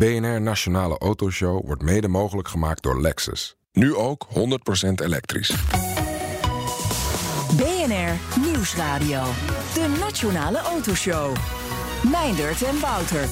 BNR Nationale Autoshow wordt mede mogelijk gemaakt door Lexus. Nu ook 100% elektrisch. BNR Nieuwsradio. De Nationale Autoshow. Meindert en Wouter.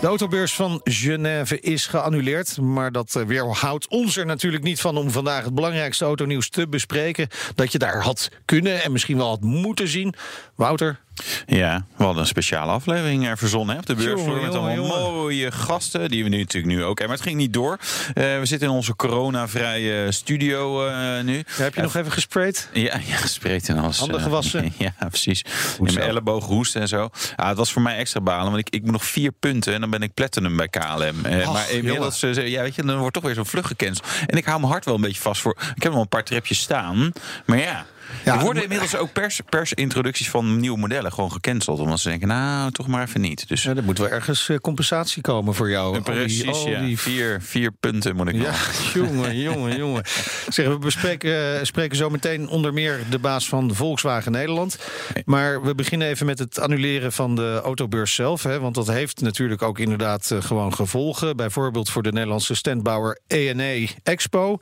De autobeurs van Genève is geannuleerd. Maar dat eh, weerhoudt ons er natuurlijk niet van om vandaag het belangrijkste autonieuws te bespreken. Dat je daar had kunnen en misschien wel had moeten zien. Wouter, Ja, we hadden een speciale aflevering er verzonnen hè, op de beursvloer. Met allemaal mooie gasten, die we nu natuurlijk nu ook hebben. Maar het ging niet door. Eh, we zitten in onze coronavrije studio eh, nu. heb je nog even gesprayd? Ja, ja gespreid en alles. Handen eh, gewassen? ja, precies. Mijn elleboog hoesten en zo. Ah, het was voor mij extra balen, want ik, ik moet nog vier punten en dan ben ik platinum bij KLM. Eh, Ach, maar inmiddels, eh, ja, weet je, dan wordt toch weer zo'n vlucht gecanceld. En ik hou mijn hart wel een beetje vast voor. Ik heb nog een paar tripjes staan, maar ja. Ja, er worden inmiddels ook pers, persintroducties van nieuwe modellen gewoon gecanceld. Omdat ze denken, nou, toch maar even niet. Dus Ja, er moet wel ergens eh, compensatie komen voor jou. Al die- precies, ja. die Vier, vier punten moet ik Ja, nog. jongen, jongen, jongen. Zeg, we bespreken eh, spreken zo meteen onder meer de baas van Volkswagen Nederland. Maar we beginnen even met het annuleren van de autobeurs zelf. Hè, want dat heeft natuurlijk ook inderdaad eh, gewoon gevolgen. Bijvoorbeeld voor de Nederlandse standbouwer ENE Expo.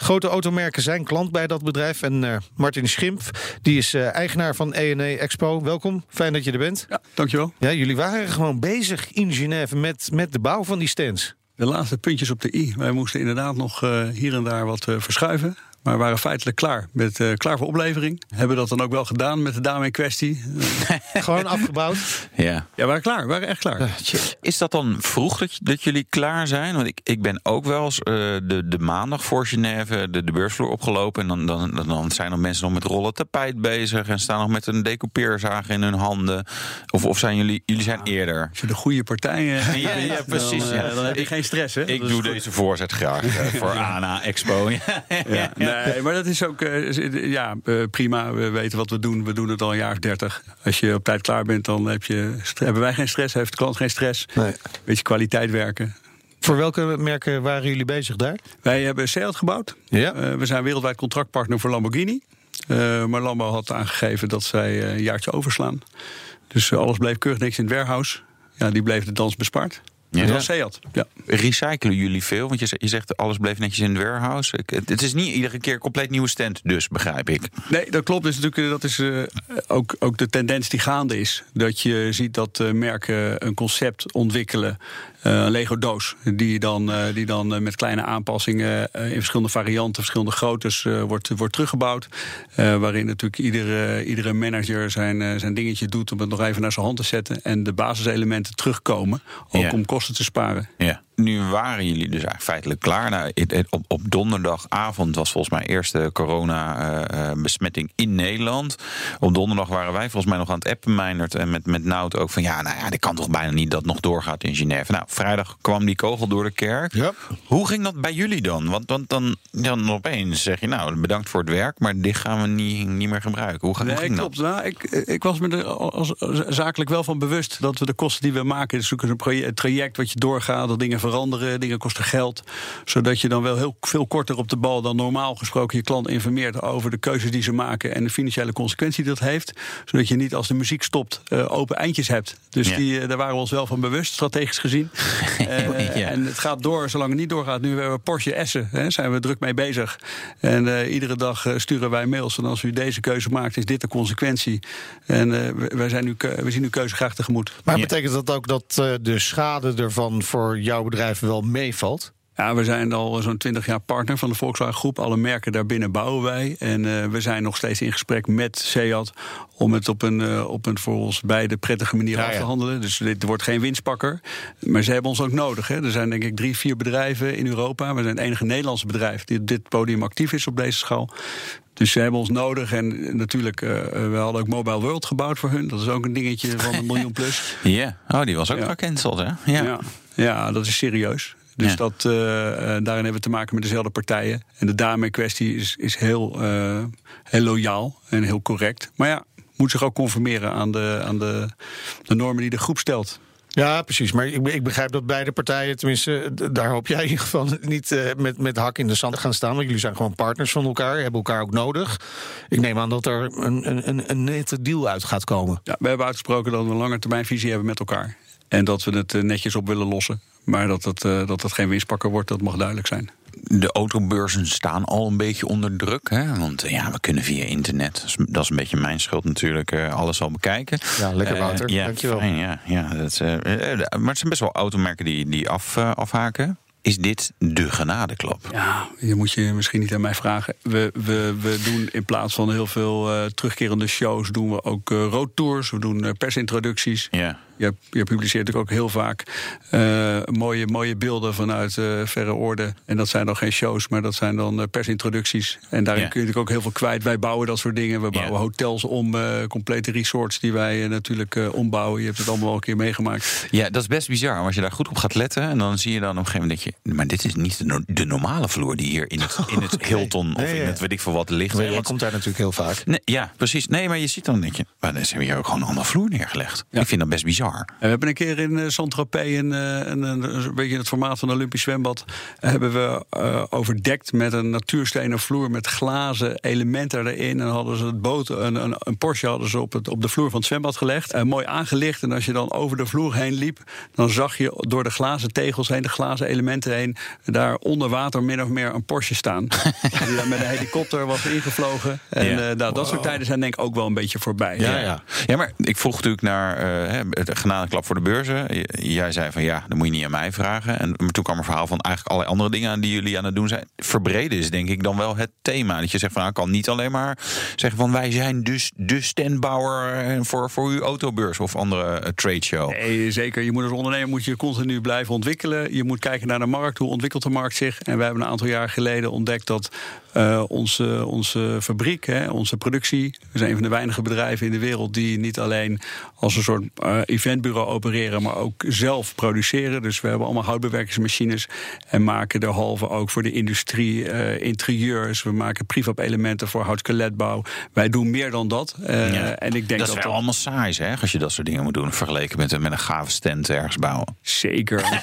Grote automerken zijn klant bij dat bedrijf. En eh, Martin Schimp, die is eh, eigenaar van ENE Expo. Welkom, fijn dat je er bent. Ja, dankjewel. Ja, jullie waren gewoon bezig in Genève met, met de bouw van die stands. De laatste puntjes op de i. Wij moesten inderdaad nog eh, hier en daar wat verschuiven. Maar we waren feitelijk klaar. Met, eh, klaar voor oplevering. Hebben dat dan ook wel gedaan met de dame in kwestie. Gewoon afgebouwd. Ja. Ja, we waren klaar. We waren echt klaar. Is dat dan vroeg dat, dat jullie klaar zijn? Want ik, ik ben ook wel eens eh, de, de maandag voor Genève de, de beursvloer opgelopen. En dan, dan, dan, dan zijn er mensen nog met rollen tapijt bezig. En staan nog met een decoupeerzaag in hun handen. Of, of zijn jullie, jullie zijn eerder? Als je de goede partijen Ja, ja, precies, Dan, eh, ja. dan heb je Ik- geen stress, hè? Ik doe goed. deze voorzet graag eh, voor ANA Expo. Ja. Nee, maar dat is ook eh, ja, eh, prima. We weten wat we doen. We doen het al een jaar of dertig. Als je op tijd klaar bent, dan heb je, hebben wij geen stress. Heeft de klant geen stress. Nee. Beetje kwaliteit werken. Voor welke merken waren jullie bezig daar? Wij hebben Seat gebouwd. Ja. Eh, we zijn wereldwijd contractpartner voor Lamborghini. Eh, maar Lambo had aangegeven dat zij eh, een jaartje overslaan. Dus eh, alles bleef keurig niks in het warehouse. Ja, die bleef de dans bespaard. Ja. Dat was Seat. Ja. Recyclen jullie veel? Want je, ze- je zegt alles bleef netjes in het warehouse. Het, is niet iedere keer een compleet nieuwe stand, dus begrijp ik. Nee, dat klopt. Dus natuurlijk, eh, dat is eh, ook, ook de tendens die gaande is. Dat je ziet dat eh, merken een concept ontwikkelen. Eh, een Lego-doos. Die dan, eh, die dan eh, met kleine aanpassingen in verschillende varianten, verschillende groottes wordt, wordt teruggebouwd. Waarin natuurlijk iedere, iedere manager zijn, zijn dingetje doet om het nog even naar zijn hand te zetten. En de basiselementen terugkomen. Ook Ja. om kosten te sparen. Ja. Nu waren jullie dus eigenlijk feitelijk klaar. Nou, op, op donderdagavond was volgens mij eerste corona-besmetting in Nederland. Op donderdag waren wij volgens mij nog aan het appen, Meindert en met, met Nout ook van... ja, nou ja, dit kan toch bijna niet dat nog doorgaat in Genève. Nou, vrijdag kwam die kogel door de kerk. Ja. Hoe ging dat bij jullie dan? Want, want dan, dan opeens zeg je, nou, bedankt voor het werk... maar dit gaan we niet, niet meer gebruiken. Hoe, ga- hoe Nee, ging klopt. dat? Nou, ik, ik was me er als, zakelijk wel van bewust dat we de kosten die we maken, het is natuurlijk een traject wat je doorgaat, dat dingen veranderen, dingen kosten geld, zodat je dan wel heel veel korter op de bal dan normaal gesproken je klant informeert over de keuzes die ze maken en de financiële consequentie die dat heeft, zodat je niet als de muziek stopt eh, open eindjes hebt. Dus Ja. die, eh, daar waren we ons wel van bewust, strategisch gezien. Eh, Ja. En het gaat door zolang het niet doorgaat. Nu hebben we Porsche Essen, hè, zijn we druk mee bezig. En eh, iedere dag sturen wij mails. En als u deze keuze maakt, is dit de consequentie. En eh, we- wij zijn nu, we zien uw keuze graag tegemoet. Maar Ja. betekent dat ook dat eh, de schade ervan voor jouw bedrijf wel meevalt? Ja, we zijn al zo'n 20 jaar partner van de Volkswagen Groep. Alle merken daarbinnen bouwen wij. En eh, we zijn nog steeds in gesprek met Seat om het op een, eh, op een voor ons beide prettige manier Ja, af te ja. handelen. Dus dit wordt geen winstpakker. Maar ze hebben ons ook nodig. Hè. Er zijn denk ik drie, vier bedrijven in Europa. We zijn het enige Nederlandse bedrijf die op dit podium actief is op deze schaal. Dus ze hebben ons nodig. En natuurlijk, eh, we hadden ook Mobile World gebouwd voor hun. Dat is ook een dingetje van een miljoen plus. Ja, oh, die was ook Ja. gecanceld, hè? Ja. Ja, dat is serieus. Dus Ja. dat, eh, eh, daarin hebben we te maken met dezelfde partijen. En de dame in kwestie is, is heel, eh, heel loyaal en heel correct. Maar ja, moet zich ook conformeren aan de, aan de, de normen die de groep stelt. Ja, precies. Maar ik, ik begrijp dat beide partijen, tenminste, daar hoop jij in ieder geval niet met, met hak in de zand gaan staan. Want jullie zijn gewoon partners van elkaar, hebben elkaar ook nodig. Ik neem aan dat er een, een, een, een nette deal uit gaat komen. Ja, we hebben uitgesproken dat we een lange termijn visie hebben met elkaar. En dat we het netjes op willen lossen. Maar dat het, dat het geen winstpakker wordt, dat mag duidelijk zijn de autobeurzen staan al een beetje onder druk. Hè? Want ja, we kunnen via internet, dat is een beetje mijn schuld natuurlijk, alles al bekijken. Ja, lekker water. Uh, ja, Dankjewel. Fijn, ja, ja, dat, uh, maar het zijn best wel automerken die, die af, afhaken. Is dit de genadeklap? Ja, je moet je misschien niet aan mij vragen. We, we, we doen in plaats van heel veel uh, terugkerende shows, doen we ook uh, roadtours. We doen uh, persintroducties. Ja je, je publiceert natuurlijk ook heel vaak uh, mooie, mooie beelden vanuit uh, verre orde. En dat zijn dan geen shows, maar dat zijn dan uh, persintroducties. En daarin kun je natuurlijk ook heel veel kwijt. Wij bouwen dat soort dingen. We bouwen hotels om, complete resorts die wij natuurlijk ombouwen. Je hebt het allemaal al een keer meegemaakt. Ja, dat is best bizar. Als je daar goed op gaat letten, en dan zie je dan op een gegeven moment dat je. Maar dit is niet de, de normale vloer die hier in het, in het Hilton of in het weet ik veel wat ligt. Nee, dat komt daar natuurlijk heel vaak. Nee, ja, precies. Nee, maar je ziet dan denk je, maar dan hebben we hier ook gewoon een andere vloer neergelegd. Ik vind dat best bizar. We hebben een keer in uh, Saint-Tropez, een, een, een, beetje in het formaat van een Olympisch zwembad, hebben we uh, overdekt met een natuurstenen vloer met glazen elementen erin. En hadden ze het boot, een, een, een, Porsche hadden ze op, het, op de vloer van het zwembad gelegd. Uh, mooi aangelicht. En als je dan over de vloer heen liep, dan zag je door de glazen tegels heen, de glazen elementen heen, daar onder water min of meer een Porsche staan. die dan met een helikopter was ingevlogen. En ja. nou, dat soort tijden zijn denk ik ook wel een beetje voorbij. Ja, ja. ja maar ik vroeg natuurlijk naar het genadeklap voor de beurzen. Jij zei van ja, dan moet je niet aan mij vragen. En toen kwam er verhaal van eigenlijk allerlei andere dingen die jullie aan het doen zijn. Verbreden is denk ik dan wel het thema. Dat je zegt van nou, kan niet alleen maar zeggen van wij zijn dus de standbouwer voor, voor uw autobeurs of andere uh, trade show. Nee, zeker. Je moet als ondernemer moet je continu blijven ontwikkelen. Je moet kijken naar de markt. Hoe ontwikkelt de markt zich? En wij hebben een aantal jaar geleden ontdekt dat uh, onze, onze fabriek, hè, onze productie. We zijn een van de weinige bedrijven in de wereld die niet alleen als een soort uh, eventbureau opereren, maar ook zelf produceren. Dus we hebben allemaal houtbewerkingsmachines en maken derhalve ook voor de industrie uh, interieurs. We maken prefab-elementen voor houtskeletbouw. Wij doen meer dan dat. Ja, en ik denk dat, dat is wel allemaal saai, hè, als je dat soort dingen moet doen, vergeleken met, met een gave stand ergens bouwen. Zeker.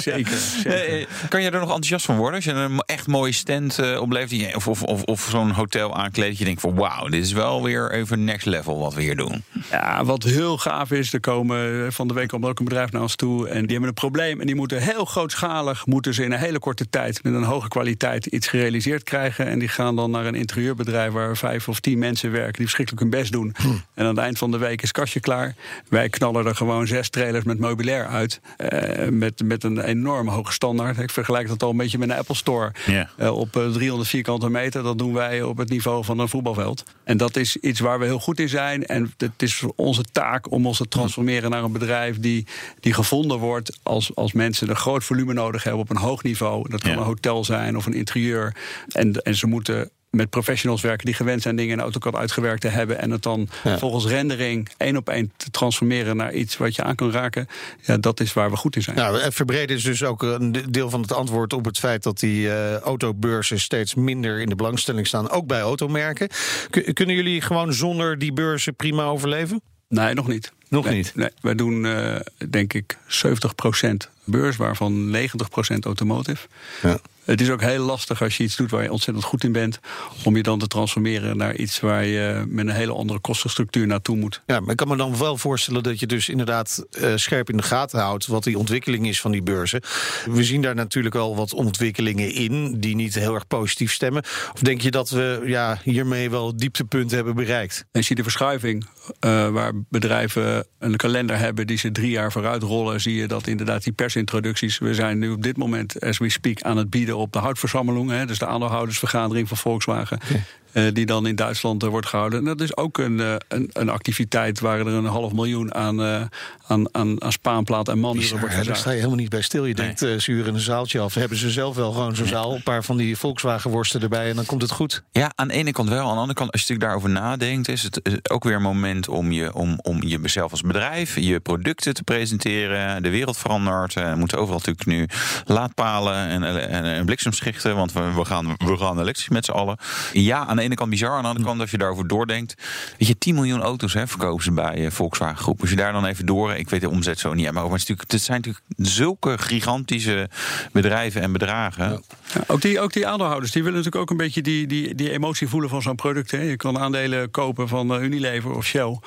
zeker, zeker. Kan je er nog enthousiast van worden als je een echt mooie stand tent uh, oplevert. Of, of, of, of zo'n hotel aankleed. Dat je denkt van wauw, dit is wel weer even next level wat we hier doen. Ja, wat heel gaaf is. Er komen eh, van de week komt ook een bedrijf naar ons toe. En die hebben een probleem. En die moeten heel grootschalig. Moeten ze in een hele korte tijd. Met een hoge kwaliteit iets gerealiseerd krijgen. En die gaan dan naar een interieurbedrijf. Waar vijf of tien mensen werken. Die verschrikkelijk hun best doen. Hm. En aan het eind van de week is kastje klaar. Wij knallen er gewoon zes trailers met meubilair uit. Uh, met, met een enorm hoge standaard. Ik vergelijk dat al een beetje met een Apple Store. Yeah. Uh, op 300 eh, vierkante meter. Dat doen wij op het niveau van een voetbalveld. En dat is iets waar we heel goed in zijn. En het is onze taak om ons te transformeren naar een bedrijf die, die gevonden wordt als, als mensen een groot volume nodig hebben op een hoog niveau. Dat kan een hotel zijn of een interieur. En, en ze moeten met professionals werken die gewend zijn dingen in AutoCAD uitgewerkt te hebben. En het dan volgens rendering één op één te transformeren naar iets wat je aan kan raken. Ja, dat is waar we goed in zijn. Nou, verbreden is dus ook een deel van het antwoord op het feit dat die uh, autobeurzen steeds minder in de belangstelling staan. Ook bij automerken. kunnen jullie gewoon zonder die beurzen prima overleven? Nee, nog niet. Nog niet? Nee, wij doen uh, denk ik 70% beurs, waarvan 90% automotive. Ja. Het is ook heel lastig als je iets doet waar je ontzettend goed in bent, om je dan te transformeren naar iets waar je met een hele andere kostenstructuur naartoe moet. Ja, maar ik kan me dan wel voorstellen dat je dus inderdaad uh, scherp in de gaten houdt wat die ontwikkeling is van die beurzen. We zien daar natuurlijk al wat ontwikkelingen in die niet heel erg positief stemmen. Of denk je dat we ja, hiermee wel dieptepunten hebben bereikt? En zie je de verschuiving uh, waar bedrijven een kalender hebben die ze drie jaar vooruit rollen, zie je dat inderdaad die persintroducties. We zijn nu op dit moment, as we speak, aan het bieden op de houtverzameling. Dus de aandeelhoudersvergadering van Volkswagen. Eh, die dan in Duitsland uh, wordt gehouden. En dat is ook een, uh, een, een, activiteit waar er een half miljoen aan, aan, aan, aan spaanplaat en mannen wordt Daar sta je helemaal niet bij stil. Je nee. denkt, ze huren een zaaltje af. Hebben ze zelf wel gewoon zo'n zaal. Een paar van die Volkswagen worsten erbij en dan komt het goed. Ja, aan de ene kant wel. Aan de andere kant, als je natuurlijk daarover nadenkt... is het ook weer een moment om, je, om, om jezelf als bedrijf... je producten te presenteren. De wereld verandert. We moeten overal natuurlijk nu laadpalen en, en, en bliksemschichten. Want we, we, gaan, we gaan elektrisch met z'n allen. Ja, aan de ene kant bizar. Aan de andere kant, als je daarover doordenkt. Weet je, 10 miljoen auto's hè, verkopen ze bij uh, Volkswagen Groep. Als je daar dan even door. Ik weet de omzet zo niet. Maar het, is natuurlijk, het zijn natuurlijk zulke gigantische bedrijven en bedragen. Ja. Ja, ook, die, ook die aandeelhouders die willen natuurlijk ook een beetje die, die, die emotie voelen van zo'n product. Hè. Je kan aandelen kopen van uh, Unilever of Shell.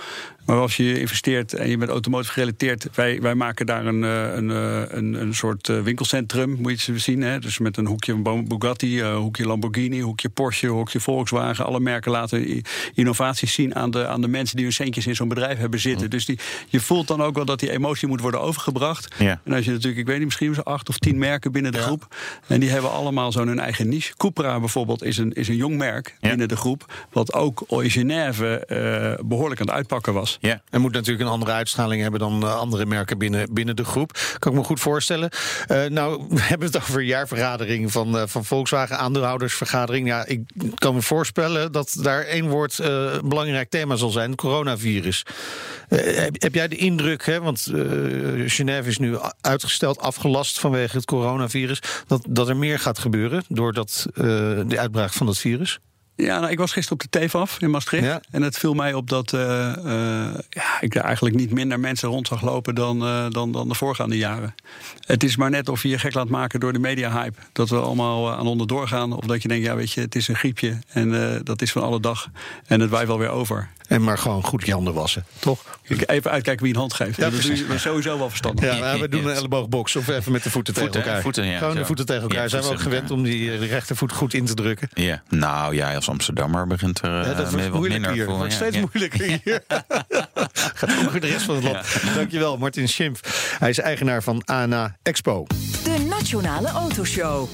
Maar als je investeert en je bent automotive gerelateerd, wij, wij maken daar een, eh, een, eh, een, een soort eh, winkelcentrum, moet je het zien. Hè? Dus met een hoekje Bugatti, een hoekje Lamborghini, hoekje Porsche, hoekje Volkswagen. Alle merken laten innovaties zien aan de, aan de mensen die hun centjes in zo'n bedrijf hebben zitten. Dus die, je voelt dan ook wel dat die emotie moet worden overgebracht. Ja. En als je natuurlijk, ik weet niet, misschien zo acht of tien merken binnen de groep. En die hebben allemaal zo'n hun eigen niche. Cupra bijvoorbeeld is een, is een jong merk Ja. binnen de groep. Wat ook in Genève eh, behoorlijk aan het uitpakken was. Ja. En moet natuurlijk een andere uitstraling hebben dan eh, andere merken binnen, binnen de groep. Kan ik me goed voorstellen. Eh, nou, we hebben het over jaarvergadering van, eh, van Volkswagen, aandeelhoudersvergadering. Ja, ik kan me voorspellen dat daar één woord belangrijk thema zal zijn: coronavirus. Heb, jij de indruk, hè, want Genève is nu uitgesteld, afgelast vanwege het coronavirus, dat, dat er meer gaat gebeuren door dat, eh, de uitbraak van dat virus? Ja, nou, ik was gisteren op de TEFAF in Maastricht. Ja. En het viel mij op dat eh, eh, ja, ik daar eigenlijk niet minder mensen rond zag lopen dan, eh, dan, dan de voorgaande jaren. Het is maar net of je je gek laat maken door de media-hype. Dat we allemaal aan onderdoor gaan. Of dat je denkt, ja, weet je, het is een griepje. En dat is van alle dag. En het wijft wel weer over. En maar gewoon goed je handen wassen, toch? Even uitkijken wie een hand geeft. Ja, dat je sowieso wel verstandig. Ja, we doen een elleboogbox of even met de voeten, tegen elkaar. voeten, ja, Gewoon de voeten tegen elkaar. Ja, Zijn we ook gewend om die eh, rechtervoet goed in te drukken? Ja, nou ja, als Amsterdammer begint er Ja, eh, dat wordt wat moeilijker minder hier. voor. wordt ja, steeds moeilijker hier. Gaat ook de rest van het land. Dankjewel, Martin Schimpf. Hij is eigenaar van ANA Expo. De Nationale Autoshow.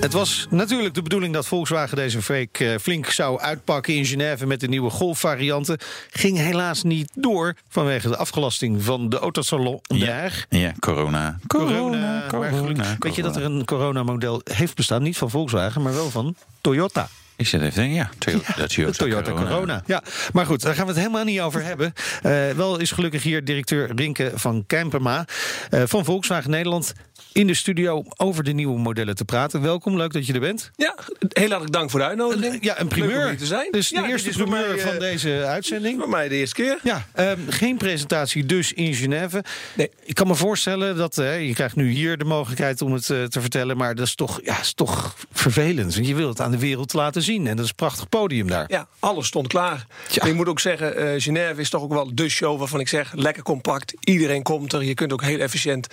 Het was natuurlijk de bedoeling dat Volkswagen deze week eh, flink zou uitpakken in Genève met de nieuwe Golf-varianten. Ging helaas niet door vanwege de afgelasting van de autosalon daar. Ja, corona. Corona. Maar gelukkig- Weet je dat er een coronamodel heeft bestaan? Niet van Volkswagen, maar wel van Toyota. Ik zit even te denken, ja, Toyota, De Toyota, Toyota Corona. Ja, maar goed, daar gaan we het helemaal niet over hebben. Eh, wel is gelukkig hier directeur Rinke van Kemperma eh, van Volkswagen Nederland in de studio over de nieuwe modellen te praten. Welkom, leuk dat je er bent. Ja, heel hartelijk dank voor de uitnodiging. Ja, een Leuk primeur. om hier te zijn. Dus de Ja, eerste is primeur mij, eh, van deze uitzending. Voor mij de eerste keer. Ja, ehm, geen presentatie dus in Genève. Nee. Ik kan me voorstellen dat je krijgt nu hier de mogelijkheid om het te vertellen, maar dat is toch, ja, is toch vervelend. Want je wil het aan de wereld laten zien en dat is een prachtig podium daar. Ja, alles stond klaar. En ik moet ook zeggen, eh Genève is toch ook wel de show waarvan ik zeg... lekker compact, iedereen komt er. Je kunt ook heel efficiënt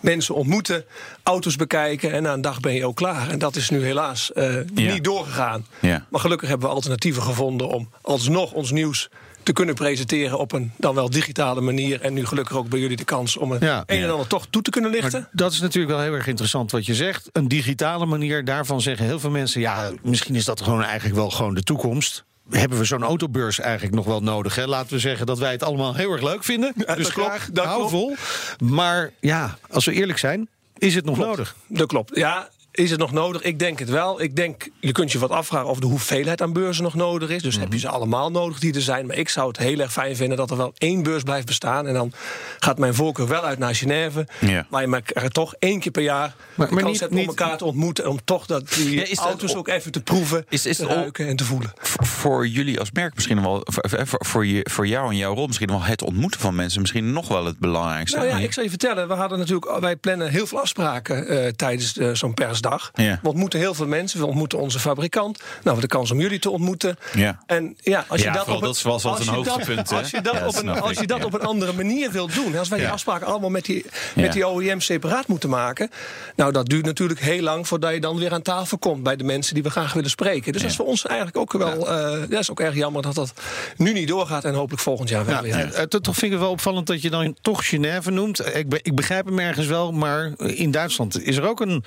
mensen ontmoeten, auto's bekijken... en na een dag ben je ook klaar. En dat is nu helaas eh, Ja. niet doorgegaan. Ja. Maar gelukkig hebben we alternatieven gevonden... om alsnog ons nieuws te kunnen presenteren op een dan wel digitale manier. En nu gelukkig ook bij jullie de kans om een Ja. een en ander toch toe te kunnen lichten. Maar dat is natuurlijk wel heel erg interessant wat je zegt. Een digitale manier, daarvan zeggen heel veel mensen... ja, misschien is dat gewoon eigenlijk wel gewoon de toekomst. Hebben we zo'n autobeurs eigenlijk nog wel nodig? Hè? Laten we zeggen dat wij het allemaal heel erg leuk vinden. dus graag, hou vol. Maar ja, als we eerlijk zijn, is het nog nodig? Dat klopt. Ja, is het nog nodig? Ik denk het wel. Ik denk, je kunt je wat afvragen of de hoeveelheid aan beurzen nog nodig is. Dus heb Mhm. je ze allemaal nodig die er zijn. Maar ik zou het heel erg fijn vinden dat er wel één beurs blijft bestaan. En dan gaat mijn voorkeur wel uit naar Genève. Ja. Waar je elkaar toch één keer per jaar Maar- de maar kans niet- hebt om niet- elkaar te ontmoeten. En om toch dat die Ja, is dat auto's ook even te proeven, Is- is te ruiken en te voelen. Voor- jullie als merk misschien wel, voor, voor, voor, je, voor jou en jouw rol misschien wel het ontmoeten van mensen misschien nog wel het belangrijkste. Nou ja, ik zal je vertellen, we hadden natuurlijk, wij plannen heel veel afspraken eh, tijdens eh, zo'n persdag. Ja. We ontmoeten heel veel mensen, we ontmoeten onze fabrikant. Nou, de kans om jullie te ontmoeten. Ja. En ja, als je Ja, dat op een, dat als een je dat- hoogtepunt? Als je dat, Ja, op, een, als ik, je dat ja. op een andere manier wilt doen, als wij die afspraken allemaal met die, met die OEM separaat moeten maken, nou, dat duurt natuurlijk heel lang voordat je dan weer aan tafel komt bij de mensen die we graag willen spreken. Dus dat is voor ons eigenlijk ook wel, eh, dat is ook erg jammer dat dat nu niet doorgaat en hopelijk volgend jaar wel Ja, weer. eh, toch vind ik het wel opvallend dat je dan toch Genève noemt. Ik, be- ik begrijp hem ergens wel, maar in Duitsland is er ook een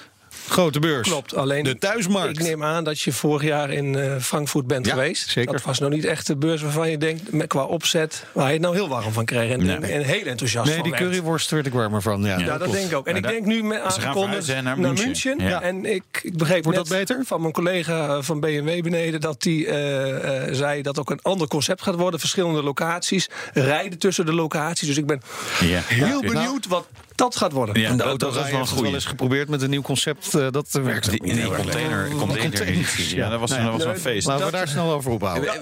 grote beurs. Klopt, alleen De thuismarkt. Ik neem aan dat je vorig jaar in eh, Frankfurt bent Ja, geweest. zeker. Dat was nog niet echt de beurs waarvan je denkt, met, qua opzet, waar je het nou heel warm van kreeg. En, Nee. en, en heel enthousiast Nee, van die werd. curryworst werd ik warmer van. Ja, Ja, dat klopt. denk ik ook. En Maar ik denk nu met aangekondigd naar, naar München. München. Ja. En ik, ik begreep Wordt net dat beter? van mijn collega van BMW beneden... dat die eh, eh, zei dat ook een ander concept gaat worden. Verschillende locaties, rijden tussen de locaties. Dus ik ben Ja. heel Ja. benieuwd wat dat gaat worden. Ja, En de dat- auto dat was wel eens geprobeerd met een nieuw concept. eh, dat werkt Die, niet die heel erg. container, container ja, dat was, ja, dat was een feest. Laten we daar snel over ophouden.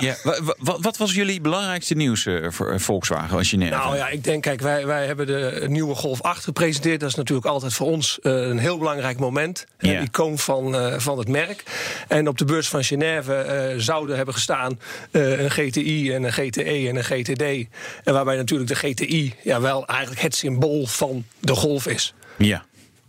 Ja, wat, was jullie belangrijkste nieuws eh, voor eh, Volkswagen als je neemt? Nou ja, ik denk, kijk, wij, wij hebben de nieuwe Golf 8 gepresenteerd. Dat is natuurlijk altijd voor ons een heel belangrijk moment. Ja. Een icoon van, van het merk. En op de beurs van Genève eh, zouden hebben gestaan eh, een GTI en een GTE en een GTD. En waarbij natuurlijk de GTI ja, wel eigenlijk het symbool van de Golf is. Ja.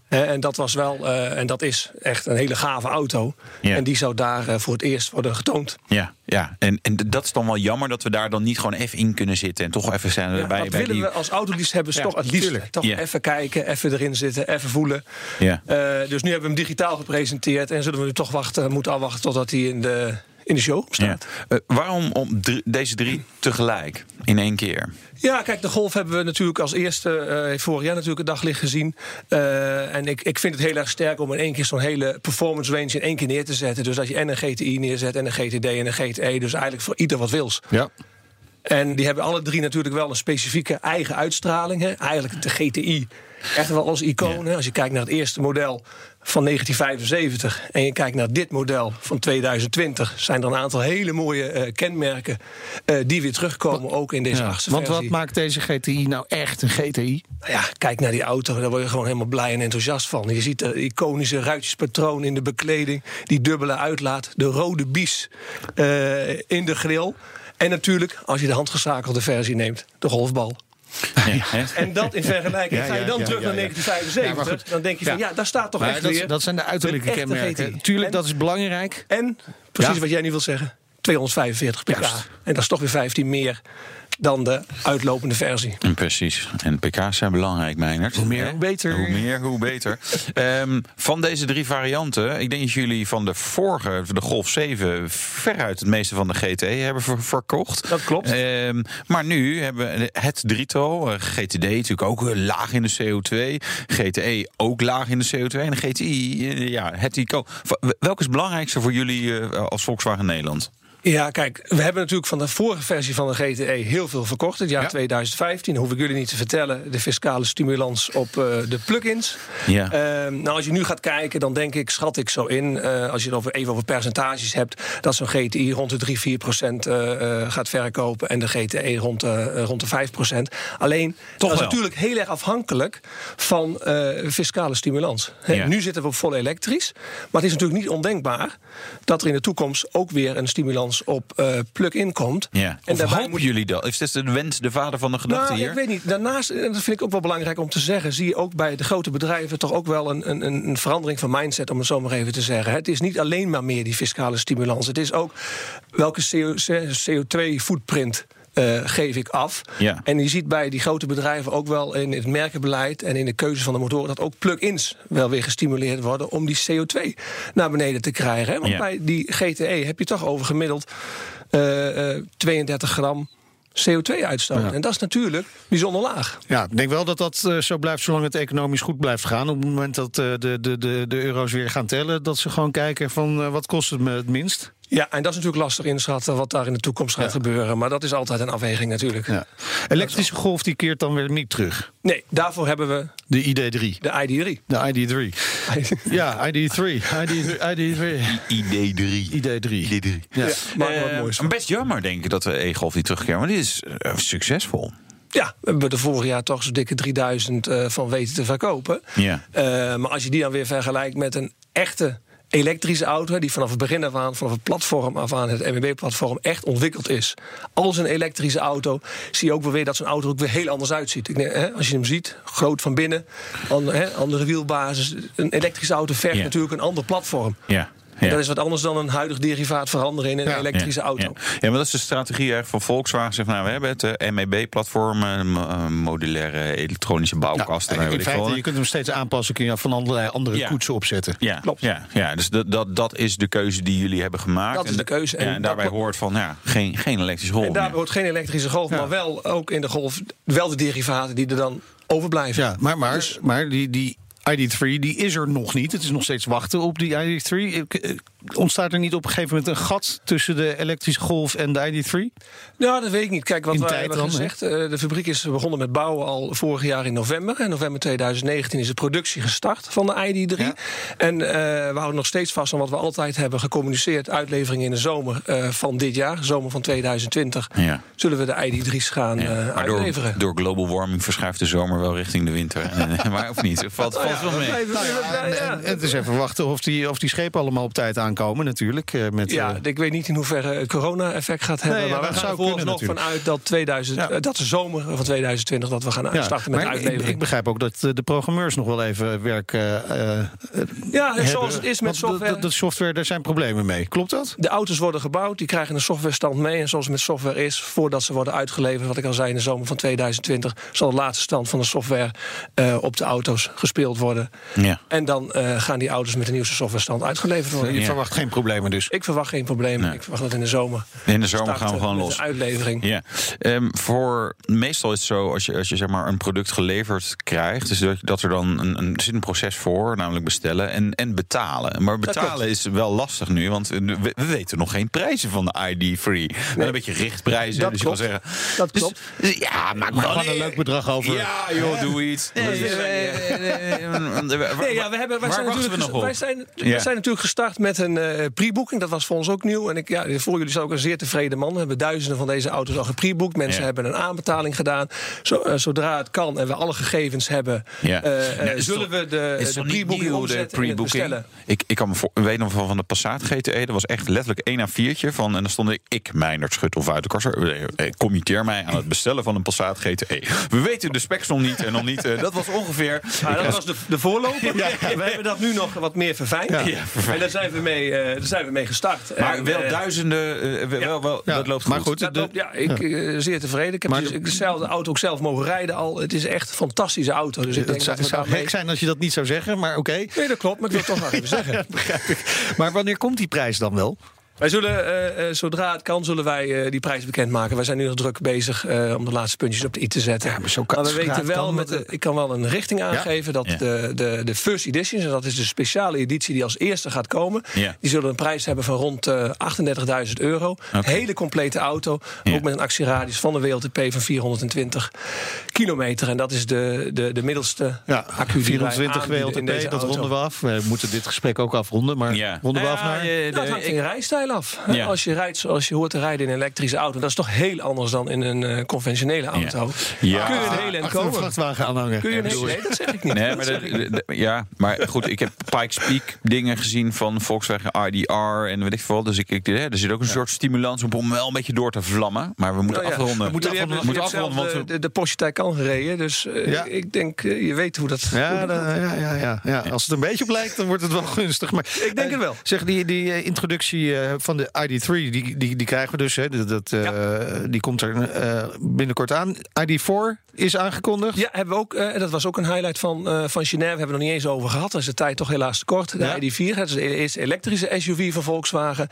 Hè, en dat was wel, eh, en dat is echt een hele gave auto. Ja. En die zou daar eh, voor het eerst worden getoond. Ja, ja. En, en dat is dan wel jammer dat we daar dan niet gewoon even in kunnen zitten en toch even zijn Ja, bij, dat bij willen die. we als autoliefhebbers Ja, toch het liefst. tuurlijk. Toch even kijken, even erin zitten, even voelen. Ja. Eh, dus nu hebben we hem digitaal gepresenteerd. En zullen we nu toch wachten, moeten afwachten totdat hij in de, in de show Ja. staat. Eh, waarom om drie- deze drie tegelijk in één keer? Ja, kijk, de Golf hebben we natuurlijk als eerste eh, vorig jaar natuurlijk het daglicht gezien. Eh, en ik, ik vind het heel erg sterk om in één keer zo'n hele performance range in één keer neer te zetten. Dus dat je en een GTI neerzet en een GTD en een GTE. Dus eigenlijk voor ieder wat wils. Ja. En die hebben alle drie natuurlijk wel een specifieke eigen uitstraling. Hè? Eigenlijk de GTI echt wel als icoon. Als je kijkt naar het eerste model van 1975 en je kijkt naar dit model van 2020, zijn er een aantal hele mooie eh, kenmerken eh, die weer terugkomen, ook in deze Ja, achtste Want versie. wat maakt deze GTI nou echt een GTI? Nou ja, kijk naar die auto, daar word je gewoon helemaal blij en enthousiast van. Je ziet de iconische ruitjespatroon in de bekleding, die dubbele uitlaat, de rode bies eh, in de grill. En natuurlijk, als je de handgezakelde versie neemt, de golfbal. Ja? En dat in vergelijking, ga je dan terug naar ja. 1975, Ja, maar goed. dan denk je van ja, daar staat toch echt dat, weer. dat zijn de uiterlijke kenmerken. Tuurlijk, dat is belangrijk. En precies wat jij nu wil zeggen, 245 pk. Juist. En dat is toch weer 15 meer dan de uitlopende versie. En Precies. En pk's zijn belangrijk, Meinert. Hoe meer, hoe beter. Hoe meer, hoe beter. Ehm, van deze drie varianten, ik denk dat jullie van de vorige, de Golf 7, veruit het meeste van de GT hebben ver- verkocht. Dat klopt. Ehm, maar nu hebben we het drietal, eh, GTD natuurlijk ook eh, laag in de CO2, GTE ook laag in de CO2 en de GTI, eh, ja, het icoon. W- Welke is het belangrijkste voor jullie als Volkswagen Nederland? Ja, kijk, we hebben natuurlijk van de vorige versie van de GTE heel veel verkocht. Het jaar Ja. 2015, hoef ik jullie niet te vertellen. De fiscale stimulans op eh, de plugins. Ja. Ehm, nou, als je nu gaat kijken, dan denk ik, schat ik zo in... eh, als je het over, even over percentages hebt... dat zo'n GTI rond de 3, 4 procent eh, gaat verkopen... en de GTE rond de, rond de 5 procent. Alleen, dat is natuurlijk heel erg afhankelijk van fiscale stimulans. Ja. Nu zitten we op vol elektrisch. Maar het is natuurlijk niet ondenkbaar... dat er in de toekomst ook weer een stimulans op eh, plug-in komt. Ja. En Of hopen moet jullie dat? Is dit de wens, de vader van de gedachte nou, hier? ik weet niet. Daarnaast, en dat vind ik ook wel belangrijk om te zeggen, zie je ook bij de grote bedrijven toch ook wel een, een, een verandering van mindset, om het zo maar even te zeggen. Het is niet alleen maar meer die fiscale stimulans. Het is ook welke CO2-footprint. Geef ik af. Ja. En je ziet bij die grote bedrijven ook wel in het merkenbeleid en in de keuze van de motoren dat ook plug-ins wel weer gestimuleerd worden om die CO2 naar beneden te krijgen. Hè? Want Ja. bij die GTE heb je toch over gemiddeld eh, eh, 32 gram CO2-uitstoot. Ja. En dat is natuurlijk bijzonder laag. Ja, ik denk wel dat dat eh, zo blijft zolang het economisch goed blijft gaan. Op het moment dat eh, de, de, de, de euro's weer gaan tellen, dat ze gewoon kijken van eh, wat kost het me het minst. Ja, en dat is natuurlijk lastig inschatten wat daar in de toekomst gaat Ja. gebeuren. Maar dat is altijd een afweging natuurlijk. Ja. Elektrische golf die keert dan weer niet terug. Nee, daarvoor hebben we De ID3. de ID3. De ID3. Ja, ID3. ID3. ID3. ID3. ID3. ID3. Ja. Maak er wat Eh, moois best jammer, denk ik, dat de e-golf niet terugkeert. Maar dit is eh, succesvol. Ja, we hebben er vorig jaar toch zo'n dikke 3000 eh, van weten te verkopen. Ja. Eh, maar als je die dan weer vergelijkt met een echte elektrische auto... die vanaf het begin af aan, vanaf het platform af aan... het MEB-platform echt ontwikkeld is. Als een elektrische auto zie je ook wel weer... dat zo'n auto er ook weer heel anders uitziet. Ik denk, hè, als je hem ziet, groot van binnen, ander, hè, andere wielbasis. Een elektrische auto vergt natuurlijk een ander platform. Ja. En Ja. dat is wat anders dan een huidig derivaat veranderen in een Ja. elektrische auto. Ja. ja, maar dat is de strategie eigenlijk van Volkswagen. Zeg, nou, we hebben het eh, MEB-platform, eh, m- eh, modulaire elektronische bouwkasten. Ja, weet in feite, je kunt hem steeds aanpassen. Kun je van allerlei andere Ja. koetsen opzetten. Ja, Klopt. Ja, ja, dus dat, dat, dat is de keuze die jullie hebben gemaakt. Dat is En de keuze. Ja, En en daarbij hoort van ja, geen, geen elektrische golf En daar hoort geen elektrische golf, maar wel ook in de golf wel de derivaten die er dan overblijven. Ja, maar, maar, maar die, die ID3 die is er nog niet. Het is nog steeds wachten op die ID3. Ontstaat er niet op een gegeven moment een gat tussen de elektrische Golf en de ID3? Ja, dat weet ik niet. Kijk, wat In wij hebben dan, gezegd. eh, de fabriek is begonnen met bouwen al vorig jaar in november. En november 2019 is de productie gestart van de ID3. Ja. En eh, we houden nog steeds vast aan wat we altijd hebben gecommuniceerd. Uitlevering in de zomer eh, van dit jaar, zomer van 2020. Ja. Zullen we de ID3's gaan Ja, maar door, uitleveren. door global warming verschuift de zomer wel richting de winter. En, maar of niet? Het valt, valt wel mee. Nou het is even wachten of die, of die schepen allemaal op tijd aankomen natuurlijk. eh, Met, Ja, eh, ik weet niet in hoeverre het corona-effect gaat hebben. Nee, ja, maar we gaan er vooralsnog kunnen vanuit dat, 2000, Ja. eh, dat de zomer van 2020 dat we gaan ja, starten met de maar ik, uitlevering. ik begrijp ook dat de programmeurs nog wel even werk eh, eh, ja, zoals het is met Want software. De, de software, daar zijn problemen mee. Klopt dat? De auto's worden gebouwd, die krijgen een softwarestand mee. En zoals het met software is, voordat ze worden uitgeleverd, wat ik al zei in de zomer van 2020, zal de laatste stand van de software eh, op de auto's gespeeld worden. Ja. En dan eh, gaan die auto's met de nieuwste softwarestand uitgeleverd worden. Ja. Verwacht geen problemen dus. Ik verwacht geen probleem. Nee. Ik verwacht dat in de zomer. In de zomer starten gaan we gewoon met los. De uitlevering. Ja, Ehm, voor meestal is het zo als je, als je zeg maar een product geleverd krijgt, dus dat, dat er dan een, een er zit een proces voor, namelijk bestellen en, en betalen. Maar betalen is wel lastig nu, want we, we weten nog geen prijzen van de ID Free. Wel een beetje richtprijzen, Dat dus klopt. je kan zeggen. Dat dus- klopt. dus ja, maak maar Gewoon een leuk bedrag over. Ja, joh, doe iets. Nee, Nee, ja, we hebben, wij, waar zijn wachten we natuurlijk, nog op? wij, zijn, Ja. wij zijn natuurlijk gestart met een eh pre-booking. Dat was voor ons ook nieuw. En ik, ja, voor jullie zijn ook een zeer tevreden man. We hebben duizenden van deze auto's al gepreboekt. Mensen Ja. hebben een aanbetaling gedaan. Zo, eh, zodra het kan en we alle gegevens hebben, Ja. eh, zullen toch- we de, de pre-booking omzetten bestellen. Ik, ik kan me voor, weet nog wel van de Passat GTE. Dat was echt letterlijk één A4'tje van. En dan stond ik, ik Schut of uit de kasser. Committeer mij aan het bestellen van een Passat GTE. We weten de specs nog niet en nog niet. dat was ongeveer. Maar dat was- de, de voorloper. We hebben dat nu nog wat meer verfijnd. Ja. Ja, verfijnd. En daar zijn we mee, eh, daar zijn we mee gestart. maar En, wel eh, duizenden. eh, wel, wel, wel- Ja, dat loopt maar goed. goed, Dat de- loopt- ja, ik zeer tevreden. Ik heb Maar dus, de- auto ook zelf mogen rijden al. Het is echt een fantastische auto. Dus ik denk het zou, dat gek zijn als je dat niet zou zeggen, maar oké. Nee, dat klopt, maar ik wil het toch nog even zeggen. Ja, begrijp ik. Maar wanneer komt die prijs dan wel? Wij zullen, eh, eh, zodra het kan, zullen wij eh, die prijs bekendmaken. Wij zijn nu nog druk bezig eh, om de laatste puntjes op de i te zetten. Ja, maar zo kan- we weten het wel, kan, met de, ik kan wel een richting aangeven... dat Ja. de, de, de first editions, en dat is de speciale editie die als eerste gaat komen... Ja. die zullen een prijs hebben van rond eh 38.000 euro. Hele complete auto, Ja. ook met een actieradius van de WLTP van 420 kilometer. En dat is de, de, de middelste Ja, accu die wij 24 aanbieden in deze WLTP, dat auto. ronden we af. We moeten dit gesprek ook afronden, maar Ja. ronden we af Ja, naar... Nou, het de- hangt van je rijstijl af. Ja. Als je rijdt zoals je hoort te rijden in een elektrische auto, dat is toch heel anders dan in een eh, conventionele auto. Ja. Kun je een hele een komen? vrachtwagen aanhangen. Kun je een hele, nee, dat zeg ik niet. Nee, maar, ja, maar goed, ik heb Pikes Peak dingen gezien van Volkswagen IDR en weet ik veel. Dus ik, ik, hè, er zit ook een soort stimulans op om wel een beetje door te vlammen. Maar we moeten Nou ja, afronden. we moeten afronden. moeten afronden, want de, we- de, de Porsche Taycan gereden, dus eh, Ja. ik denk, eh, je weet hoe dat... Ja, ja, ja, ja, ja. Als het een beetje op lijkt, dan wordt het wel gunstig. Maar, Ik denk eh, het wel. Zeg, die, die eh, introductie eh, van de ID3, die, die, die krijgen we dus. Hè, dat, dat, eh, Die komt er eh, binnenkort aan. ID4 is aangekondigd. Ja, hebben we ook, en dat was ook een highlight van, eh van Genève. Hebben we nog niet eens over gehad. Dat is de tijd toch helaas te kort. De Ja. ID4, dat is de eerste elektrische SUV van Volkswagen.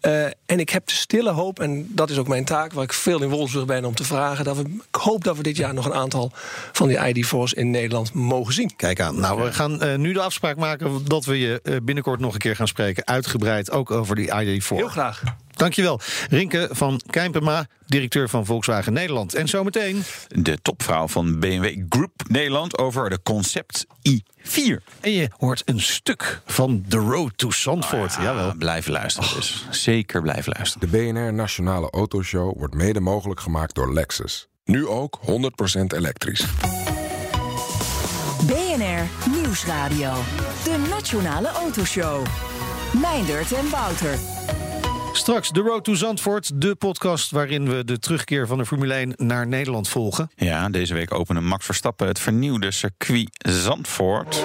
Eh, en ik heb de stille hoop, en dat is ook mijn taak... waar ik veel in Wolfsburg ben om te vragen... dat we, ik hoop dat we dit jaar nog een aantal van die ID4's in Nederland mogen zien. Kijk aan. Nou, we gaan nu de afspraak maken dat we je binnenkort nog een keer gaan spreken. Uitgebreid ook over die ID4. Heel graag. Dankjewel. Rinke van Kijmpema, directeur van Volkswagen Nederland. En zometeen. De topvrouw van BMW Group Nederland over de concept i4. En je hoort een stuk van The Road to Zandvoort. Ja, Jawel. blijven luisteren dus. Zeker blijven luisteren. De BNR Nationale Autoshow wordt mede mogelijk gemaakt door Lexus. Nu ook 100% elektrisch. BNR Nieuwsradio. De Nationale Autoshow. Meindert en Wouter. Straks The Road to Zandvoort, de podcast waarin we de terugkeer van de Formule 1 naar Nederland volgen. Ja, deze week openen Max Verstappen het vernieuwde circuit Zandvoort.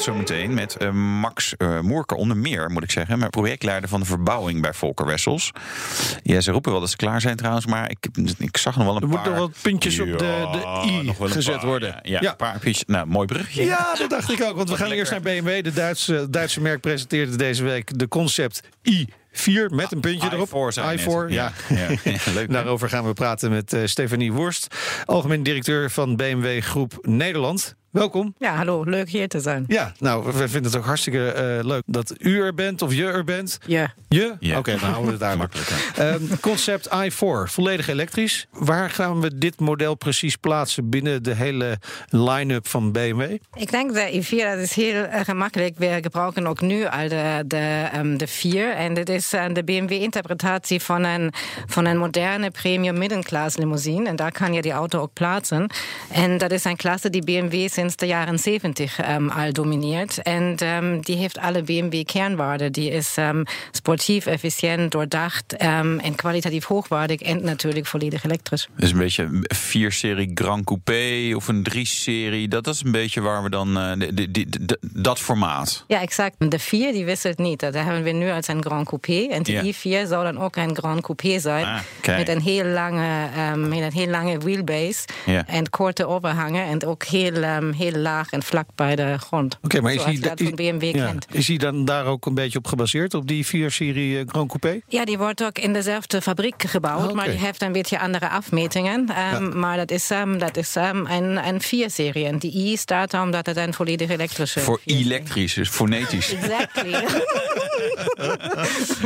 We praten zo meteen met eh, Max eh Moerker, onder meer moet ik zeggen, maar projectleider van de verbouwing bij Volker Wessels. Ja, ze roepen wel dat ze klaar zijn trouwens, maar ik, ik zag nog wel een Er paar... moeten nog wat puntjes op de- de i gezet paar, worden. Ja, ja, Ja. een paar puntjes. Nou, mooi brugje. Ja, dat dacht ik ook. Want we gaan eerst naar BMW. De Duitse, Duitse merk presenteerde deze week de concept 4 met een puntje erop. i4 zei je net. i4, ja. Ja, leuk? Daarover gaan we praten met eh, Stefanie Worst, algemeen directeur van BMW Groep Nederland. Welkom. Ja, hallo, leuk hier te zijn. Ja, nou, we vinden het ook hartstikke eh, leuk dat u er bent of je er bent. Ja. Je? Ja. Oké, dan houden we het daar. Makkelijk, Ehm, concept i4, volledig elektrisch. Waar gaan we dit model precies plaatsen binnen de hele line-up van BMW? Ik denk de i4 dat is heel uh, gemakkelijk. We gebruiken ook nu al de, de, um, de 4. En dit is uh, de BMW-interpretatie van een, van een moderne premium middenklasse limousine. En daar kan je die auto ook plaatsen. En dat is een klasse die BMW sinds de jaren 70 um, al domineert. En um, die heeft alle BMW-kernwaarden. Die is um, sportief, efficiënt, doordacht en kwalitatief hoogwaardig. En natuurlijk volledig elektrisch. Dus een beetje een 4-serie Grand Coupé of een 3-serie. Dat is een beetje waar we dan. eh, de- dat formaat. Ja, exact. De 4 die wisselt niet. Dat hebben we nu als een Grand Coupé. En de Ja. i4 zou dan ook een Grand Coupé zijn. Ah. Met een heel lange, met een heel lange wheelbase. En korte overhangen. En ook heel, heel laag en vlak bij de grond. Oké, maar is van BMW ja, kent. is hij dan daar ook een beetje op gebaseerd, op die 4-serie eh, Grand Coupé? Ja, die wordt ook in dezelfde fabriek gebouwd, Ah, maar die heeft een beetje andere afmetingen. Um, Maar dat is, um, dat is um, een, een 4-serie. En die I staat er omdat het een volledig elektrische Voor 4-serie is. elektrisch, dus fonetisch. Exactly.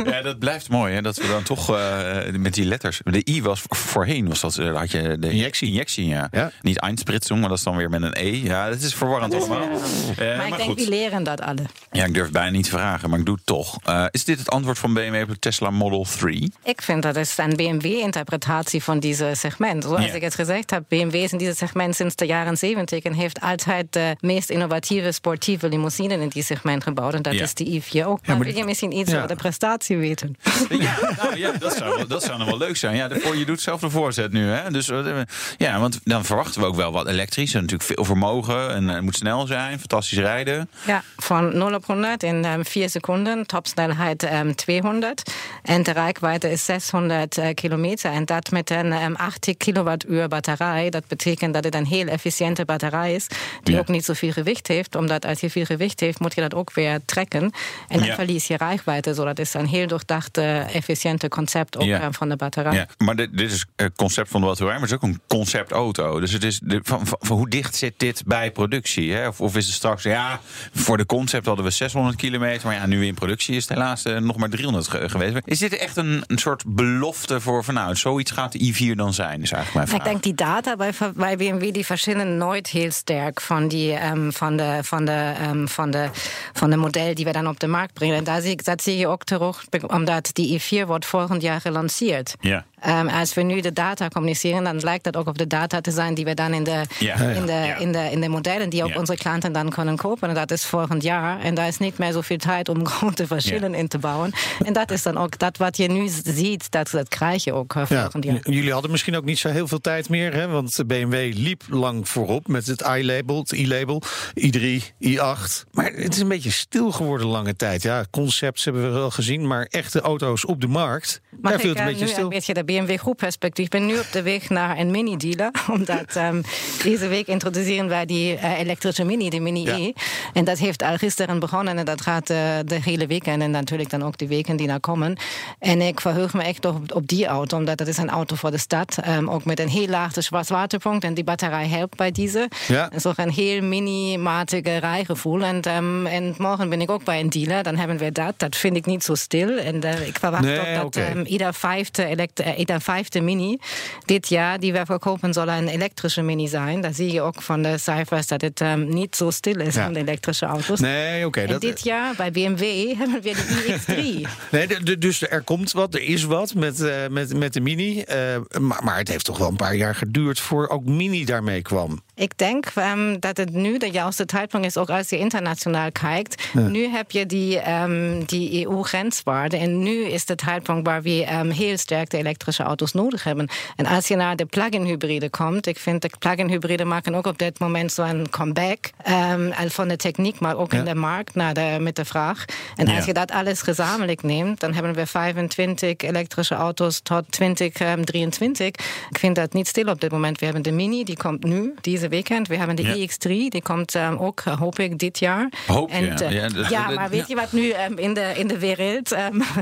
Ja, dat blijft mooi, hè? Dat we dan toch eh, met die letters. De I was voorheen, was dat, eh, had je de Injectie. injectie ja. Ja. Niet Einspritzung, maar dat is dan weer met een E. Ja, dat is verwarrend allemaal. Eh, maar ik denk, goed. die leren dat alle. Ja, ik durf bijna niet te vragen, maar ik doe het toch. Eh, is dit het antwoord van BMW op de Tesla Model 3? Ik vind dat is een BMW-interpretatie van deze segment. Zoals Ja. ik het gezegd heb, BMW is in dit segment sinds de jaren 70 en heeft altijd de meest innovatieve sportieve limousine in dit segment gebouwd. En dat Ja. is de i4 ook. Maar maar wil je misschien iets ja. over de prestatie weten? Ja, nou, ja dat, zou, dat zou nog wel leuk zijn. Ja, de- je doet zelf de voorzet nu. Hè? Dus, eh, ja, want dan verwachten we ook wel wat elektrisch. En natuurlijk veel vermogen en eh, het moet snel zijn, fantastisch rijden. Ja, van 0 op 100 in um, 4 seconden, topsnelheid um, 200. En de rijkwijde is 600 uh, kilometer. En dat met een um, 80 kilowattuur batterij. Dat betekent dat het een heel efficiënte batterij is. Die Ja. ook niet zoveel gewicht heeft. Omdat als je veel gewicht heeft, moet je dat ook weer trekken. En dan Ja. verlies je rijkwijde. So, dat is een heel doordachte, efficiënte concept ook Ja. van de batterij. Ja, maar dit, dit is het concept van de Wat maar het is ook een conceptauto. Dus het is de, van, van, van hoe dicht zit dit bij productie? Hè? Of, of is het straks, ja, voor de concept hadden we 600 kilometer, maar ja, nu in productie is het helaas eh, nog maar 300 ge- geweest. Is dit echt een, een soort belofte voor van nou, zoiets gaat de i4 dan zijn? Is eigenlijk mijn vraag. Ik denk die data bij, bij BMW die verschillen nooit heel sterk van, die, um, van, de, van, de, um, van, de, van de model die we dan op de markt brengen. En daar zie, dat zie je ook terug, omdat die i4 wordt volgend jaar gelanceerd. Ja. Um, als we nu de data communiceren, dan lijkt dat ook op de data te zijn die we dan in de, Ja. in de, Ja. in de, in de modellen die ook Ja. onze klanten dan kunnen kopen. En dat is volgend jaar. En daar is niet meer zoveel tijd om grote verschillen in te bouwen. En dat is dan ook dat wat je nu ziet, dat, dat krijg je ook Ja, volgend jaar. jullie hadden misschien ook niet zo heel veel tijd meer, hè? want BMW liep lang voorop met het i-label, het i-label, i3, i8. Maar het is een beetje stil geworden lange tijd. Ja, concepts hebben we wel gezien, maar echte auto's op de markt, Mag daar viel het een eh, beetje stil. een beetje de BMW groep perspectief. Ik ben nu op de weg naar een mini-dealer. Omdat um, deze week introduceren wij die uh, elektrische mini, de Mini Ja. E. En dat heeft al gisteren begonnen en dat gaat uh, de hele week. En natuurlijk dan ook de weken die naar komen. En ik verheug me echt op, op die auto, omdat dat is een auto voor de stad. Um, ook met een heel laagte zwartwaterpunkt. En die batterij helpt bij deze. Ja. En zo een heel mini-matige rijgevoel. En, um, en morgen ben ik ook bij een dealer. Dan hebben we dat. Dat vind ik niet zo stil. En uh, ik verwacht Nee, ook dat um, ieder vijfde, elekt- eh, ieder vijfde mini dit jaar die we verkopen zal een elektrische mini zijn. Daar zie je ook van de cijfers dat het um, niet zo stil is Ja. van de elektrische auto's. Nee, oké. en dat- dit jaar bij BMW hebben we de iX3. Nee, dus er komt wat, er is wat met, eh, met, met de Mini. eh, maar, maar het heeft toch wel een paar jaar geduurd voor ook Mini daarmee kwam. Ik denk um, dat het nu de juiste tijdpunt is, ook als je internationaal kijkt. Nu heb je die, um, die EU-grenswaarde en nu is de tijdpunt waar we um, heel sterk de elektrische auto's nodig hebben. En als je naar de plug-in hybride komt, ik vind de plug-in hybride maken ook op dit moment zo'n comeback um, van de techniek, maar ook Ja. in de markt naar de, met de vraag. En als Ja. je dat alles gezamenlijk neemt, dan hebben we 25 elektrische auto's tot 2023. Ik vind dat niet stil op dit moment. We hebben de Mini, die komt nu, deze weekend. We hebben de Ja. iX3, die komt um, ook, uh, hoop ik, dit jaar. Hoop uh, ja. ja, Ja, maar weet je wat nu in, de, in de wereld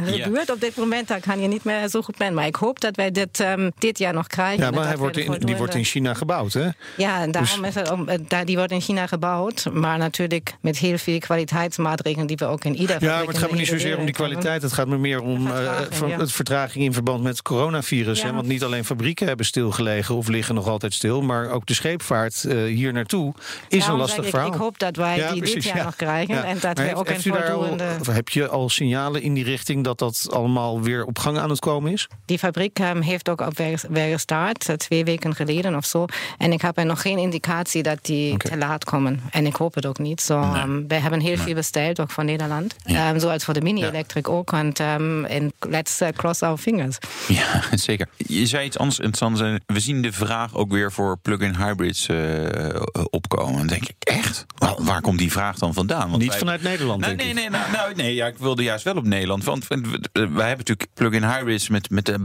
gebeurt op dit moment? Daar kan je niet meer zo goed plannen. Maar ik hoop dat wij dit um, dit jaar nog krijgen. Ja, maar hij wordt in, die wordt in China gebouwd, hè? ja, en daarom is het, om, eh, die wordt in China gebouwd. Maar natuurlijk met heel veel kwaliteitsmaatregelen die we ook in ieder Ja, maar het gaat me niet zozeer om die kwaliteit. Het gaat me meer om eh, vertraging, van ja. het vertraging in verband met het coronavirus. Ja. Hè? Want niet alleen fabrieken hebben stilgelegen of liggen nog altijd stil. Maar ook de scheepvaart eh, hier naartoe is een lastig ik, verhaal. Ik hoop dat wij die precies, dit jaar ja. nog krijgen. En dat we ook een heeft al- heb je al signalen in die richting dat dat allemaal weer op gang aan het komen is? Die fabriek um, heeft ook op weer, weer gestart, eh, twee weken geleden of zo. En ik heb er nog geen indicatie dat die te laat komen. En ik hoop het ook niet. Zo, um, we hebben heel veel besteld, ook van Nederland. Ja. Um, zoals voor de mini-electric ook. En um, let's uh, cross our fingers. Ja, zeker. Je zei iets anders interessants. eh, We zien de vraag ook weer voor plug-in hybrids eh, opkomen. Dan denk ik, echt? Waar, waar komt die vraag dan vandaan? Want Niet wij- vanuit Nederland, Nee, denk nee, ik. nee, nou, nou, nee ja, ik wilde juist wel op Nederland. Want wij hebben natuurlijk plug-in hybrids met, met de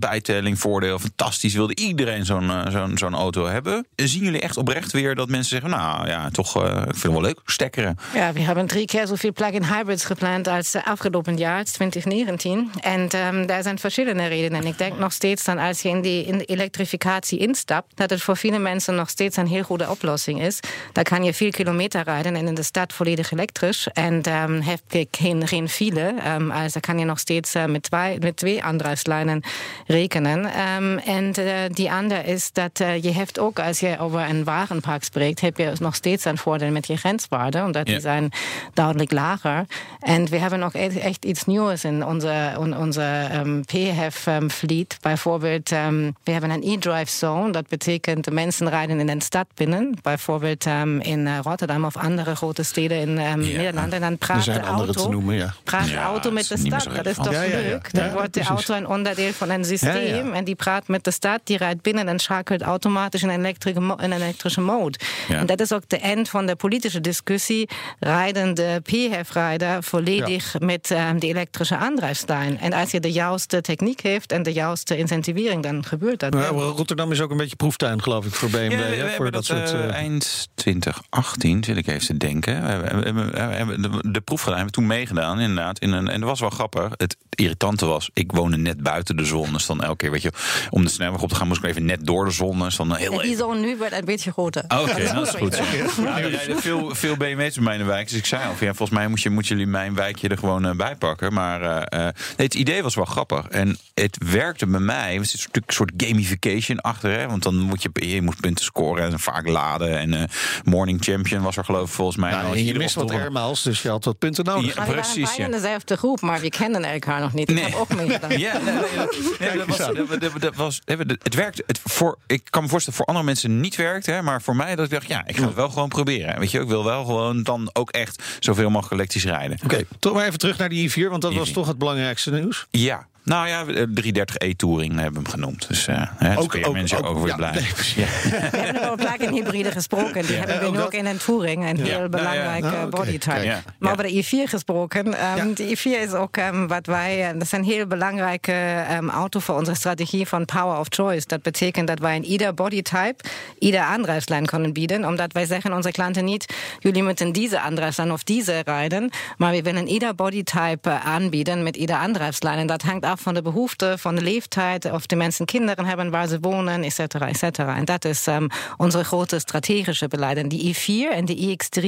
voordeel. Fantastisch, wilde iedereen zo'n eh, zo'n zo'n auto hebben. Zien jullie echt oprecht weer dat mensen zeggen... nou ja, toch, eh, ik vind het wel leuk, stekkeren. Ja, we hebben drie keer zoveel plug-in hybrids gepland als uh, afgelopen jaar, 2019. En um, daar zijn verschillende redenen. Ik denk nog steeds dan als je in die in elektrificatie instapt, dat het voor viele mensen nog steeds een heel goede oplossing is. Dan kan je veel kilometer rijden en in de stad volledig elektrisch. En um, heb je geen, geen file. Um, also kan je nog steeds uh, met, twee, met twee aandrijfslijnen rekenen. Um, en uh, die andere is dat uh, je hebt ook, als je over een wagenpark spreekt, heb je nog steeds een voordeel met je grenswaarden. Omdat Ja. die zijn duidelijk lager. En we hebben nog echt, echt iets nieuws in onze, in onze um, PHEV-fleet. Bijvoorbeeld, um, we hebben een e-drive zone. Dat betekent, de mensen rijden in een stad binnen. Bijvoorbeeld um, in uh, Rotterdam of andere grote steden in um, Ja. Nederland. En dan Er praat zijn de auto, te noemen, ja. praat de auto met de stad. Dat is toch leuk? Dan wordt de auto een onderdeel van een systeem. Ja, ja. En die praat met de stad, die rijdt binnen en schakelt automatisch in een elektrische, in een elektrische mode. Ja. En dat is ook de eind van de politische discussie. Rijden de PHEV-rijder volledig met um, de elektrische aandrijfslijn. En als je de juiste techniek heeft en de juiste incentivering, dan gebeurt dat. Rotterdam is ook een beetje proeftuin, geloof ik, voor BMW. Ja, we, voor dat dat, soort. eh, eh, eind 2018, zit ik even te denken. We de proef gedaan, hebben we toen meegedaan, inderdaad. In een, en dat was wel grappig. Het irritante was, ik woonde net buiten de zon. Dus dan elke keer, weet je, om de snelweg op te gaan, moest ik even net door de zon. Dus dan heel die zone nu wordt een beetje groter. Oh, Oké, dat is goed. Ja, er rijden veel, veel BMW's in mijn wijk. Dus ik zei al, van, ja, volgens mij moet je, moeten jullie mijn wijkje er gewoon eh, bij pakken. Maar eh, eh, nee, het idee was wel grappig. En het werkte bij mij. Er zit natuurlijk een soort gamification achter. Hè? Want dan moet je, je moet punten scoren en vaak laden. En eh, Morning Champion was er geloof ik volgens mij. nou, Nou, en je mist wat airmiles, dus je had wat punten nodig. Ja, we waren precies, ja. in dezelfde groep, maar we kennen elkaar nog niet. Ik Nee. heb ook meegedaan. Ja, nee, nee, nee, dat was, dat, dat- dat was, het werkt. Het voor, ik kan me voorstellen voor andere mensen niet werkt. Hè, maar voor mij dat ik dacht, ja, ik ga het wel gewoon proberen. Weet je, ik wil wel gewoon dan ook echt zoveel mogelijk elektrisch rijden. Oké, toch maar even terug naar die i4, want dat was i4. toch het belangrijkste nieuws. Ja. Nou ja, de 330e Touring hebben we hem genoemd. Dus eh het Ook- ook, ook- mensen ook- ook, weer ja, blij. nee, precies. Ja. We hebben over plug-in hybride gesproken. Die hebben we ook nu ook in een Touring. Een heel nou ja. belangrijke Ah, oké. bodytype. Kijk. Ja. Maar Ja. over de i4 gesproken. Um, Ja. De i4 is ook um, wat wij... eh, Dat is een heel belangrijke um, auto voor onze strategie van Power of Choice. Dat betekent dat wij in ieder bodytype ieder aandrijfslijn kunnen bieden. Omdat wij zeggen onze klanten niet... jullie moeten deze aandrijfslijn of deze rijden. Maar we willen ieder bodytype eh, aanbieden met ieder aandrijfslijn. En dat hangt af van de behoefte, van de leeftijd... of de mensen kinderen hebben waar ze wonen, et cetera, et cetera. En dat is um, onze grote strategische beleid. En die i4 en de iX3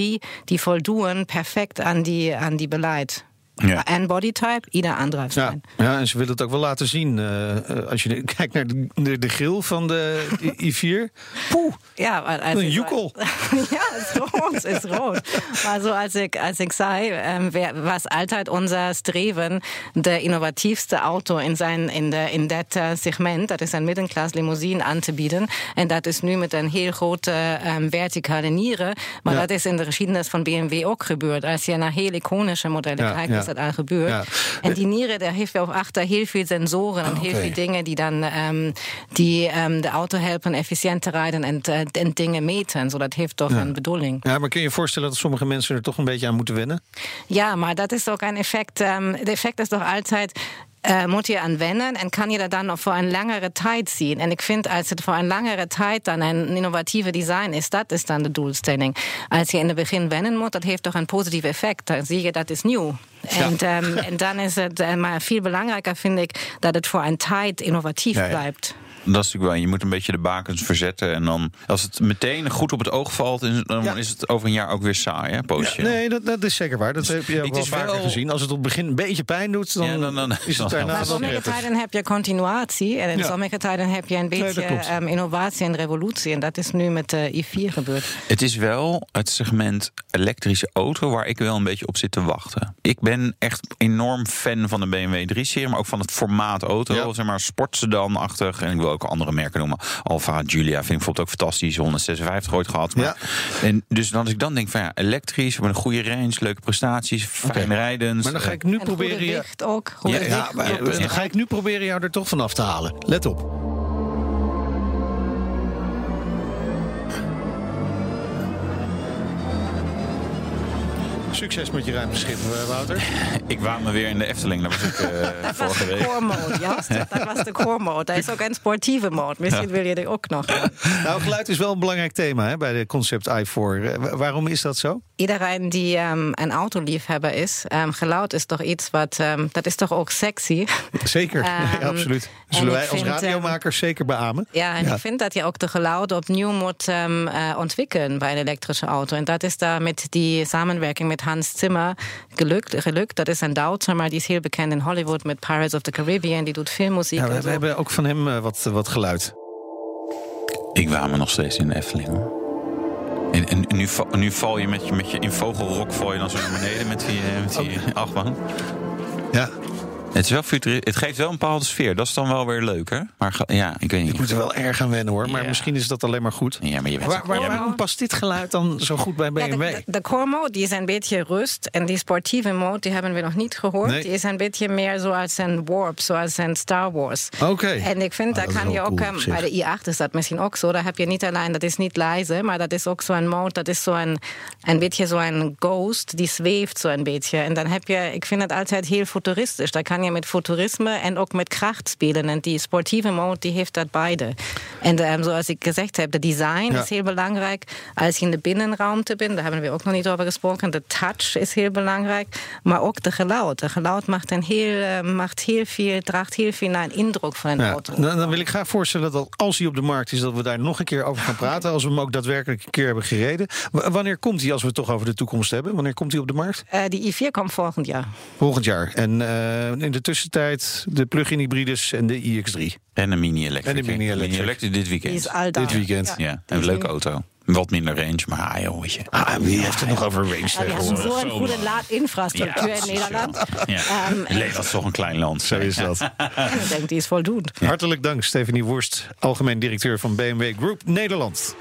die voldoen perfect aan die, aan die beleid. Ja. En bodytype, ieder Ja, aandrijfslijn. ja, en ze willen het ook wel laten zien. eh, als je kijkt naar de, de, de grill van de i4. Poeh, Ja, maar als een ik- joekel. ja, is rood, is rood. Maar so als ik, als ik zei, ähm, wer- was altijd unser Streven, de innovatiefste Auto in, zijn, in, de, in dat eh, segment, dat is een middenklasse limousine aan te bieden. En dat is nu met een heel grote ähm, verticale nieren. Maar Ja. dat is in de geschiedenis van BMW ook gebeurd. Als je naar heel iconische modellen Ja, kijkt, dat al gebeurt. Ja. En die Niere, daar heeft ook achter heel veel sensoren en heel oké. veel dingen die dan ähm, die ähm, de auto helpen efficiënt te rijden en, äh, en dingen meten. So, dat heeft toch een bedoeling. Ja, maar kun je je voorstellen dat sommige mensen er toch een beetje aan moeten wennen? Ja, maar dat is ook een effect. Ähm, de effect is toch altijd. Äh, moet je aan wennen en kan je dat dan nog voor een langere tijd zien. En ik vind als het voor een langere tijd dan een innovatieve design is, dat is dan de doelstelling. Als je in het begin wennen moet, dat heeft toch een positief effect. Dan zie je dat is nieuw. En, ähm, en dan is het uh, maar veel belangrijker, vind ik, dat het voor een tijd innovatief Ja, ja. blijft. Dat is natuurlijk wel. Je moet een beetje de bakens verzetten. En dan, als het meteen goed op het oog valt, dan Ja. is het over een jaar ook weer saai, hè? Nee, dat, dat is zeker waar. Dat heb je ook wel is vaker wel- gezien. Als het op het begin een beetje pijn doet, dan, Ja, dan- dan- is dan het daarna Maar wel sommige tijden heb je continuatie en in Ja. sommige tijden heb je een beetje ähm, innovatie en revolutie. En dat is nu met de i4 gebeurd. Het is wel het segment elektrische auto waar ik wel een beetje op zit te wachten. Ik ben echt enorm fan van de BMW 3-serie, maar ook van het formaat auto. Ja. Zeg maar sportsedan-achtig. En ik wil ook andere merken noemen. Alfa, Giulia vind ik bijvoorbeeld ook fantastisch. 156 ooit gehad. Maar, en dus als ik dan denk van ja, elektrisch, met een goede range, leuke prestaties, fijn rijdend. Maar dan ga ik nu En goede proberen... je- ook. goede Ja, Ja, maar, Ja. dan ga ik nu proberen jou er toch van af te halen. Let op. Succes met je ruimteschip, eh, Wouter. Ik waan me weer in de Efteling. Daar was ik eh, Dat was vorige de week. core mode, juist. Dat was de core mode. Dat is ook een sportieve mode. Misschien wil je die ook nog. Nou, geluid is wel een belangrijk thema hè, bij de Concept i4. Eh, wa- waarom is dat zo? Iedereen die um, een autoliefhebber is, um, geluid is toch iets wat, um, dat is toch ook sexy. Zeker, Ehm, ja, absoluut. en Zullen wij als vind, radiomakers zeker beamen? Ja, en ik vind dat je ook de geluid opnieuw moet um, uh, ontwikkelen bij een elektrische auto. En dat is daar met die samenwerking met Hans Zimmer gelukt. gelukt. Dat is een Duitser, maar die is heel bekend in Hollywood met Pirates of the Caribbean. Die doet filmmuziek. Ja, we, hebben ook van hem eh, wat, wat geluid. Ik waan me nog steeds in de Efteling. hoor. En, en, en nu, val, nu val je met je, met je in vogelrok val je dan zo naar beneden met die, eh, met die achtbaan. Ja, Het, is wel futuri- het geeft wel een bepaalde sfeer. Dat is dan wel weer leuk, hè? Maar ga- ja, ik weet niet. ik moet er wel erg aan wennen hoor. Maar Ja. misschien is dat alleen maar goed. Ja, maar je bent Waar, waar- ja, maar- waarom past dit geluid dan zo goed bij Ja, BMW? de, de, de core mode die is een beetje rust. En die sportieve mode die hebben we nog niet gehoord. Nee. Die is een beetje meer zoals een Warp, zoals een Star Wars. Oké. En ik vind, Ah, daar kan je ook, cool bij de i8 is dat misschien ook zo. Daar heb je niet alleen, dat is niet leise, maar dat is ook zo'n mode, dat is zo'n een beetje zo'n ghost, die zweeft zo een beetje. En dan heb je, ik vind het altijd heel futuristisch. Daar kan je met futurisme en ook met kracht spelen. En die sportieve mode, die heeft dat beide. En zoals ik gezegd heb, de design Ja. is heel belangrijk. Als je in de binnenruimte bent, daar hebben we ook nog niet over gesproken. De touch is heel belangrijk. Maar ook de geluid. De geluid maakt, een heel, eh, maakt heel veel, draagt heel veel naar een indruk van een Ja, auto. dan, dan wil ik graag voorstellen dat als hij op de markt is, dat we daar nog een keer over gaan praten. Als we hem ook daadwerkelijk een keer hebben gereden. W- wanneer komt hij, als we het toch over de toekomst hebben? Wanneer komt hij op de markt? Eh, die i4 komt volgend jaar. Volgend jaar. En eh, in de tussentijd de plug-in hybrides en de iX3. En een mini-electric. En een mini-electric. dit Die weekend. is. Dit weekend. Ja, een leuke auto. Wat minder range, maar ah, joh, weet je. Ah, wie heeft het nog over range Ja, tegenwoordig? zo'n goede laadinfrastructuur in Nederland. Ja. Ehm, en Nederland is toch een klein land. Zo is dat. ik denk, die is voldoende. Hartelijk dank, Stephanie Worst, algemeen directeur van BMW Group Nederland.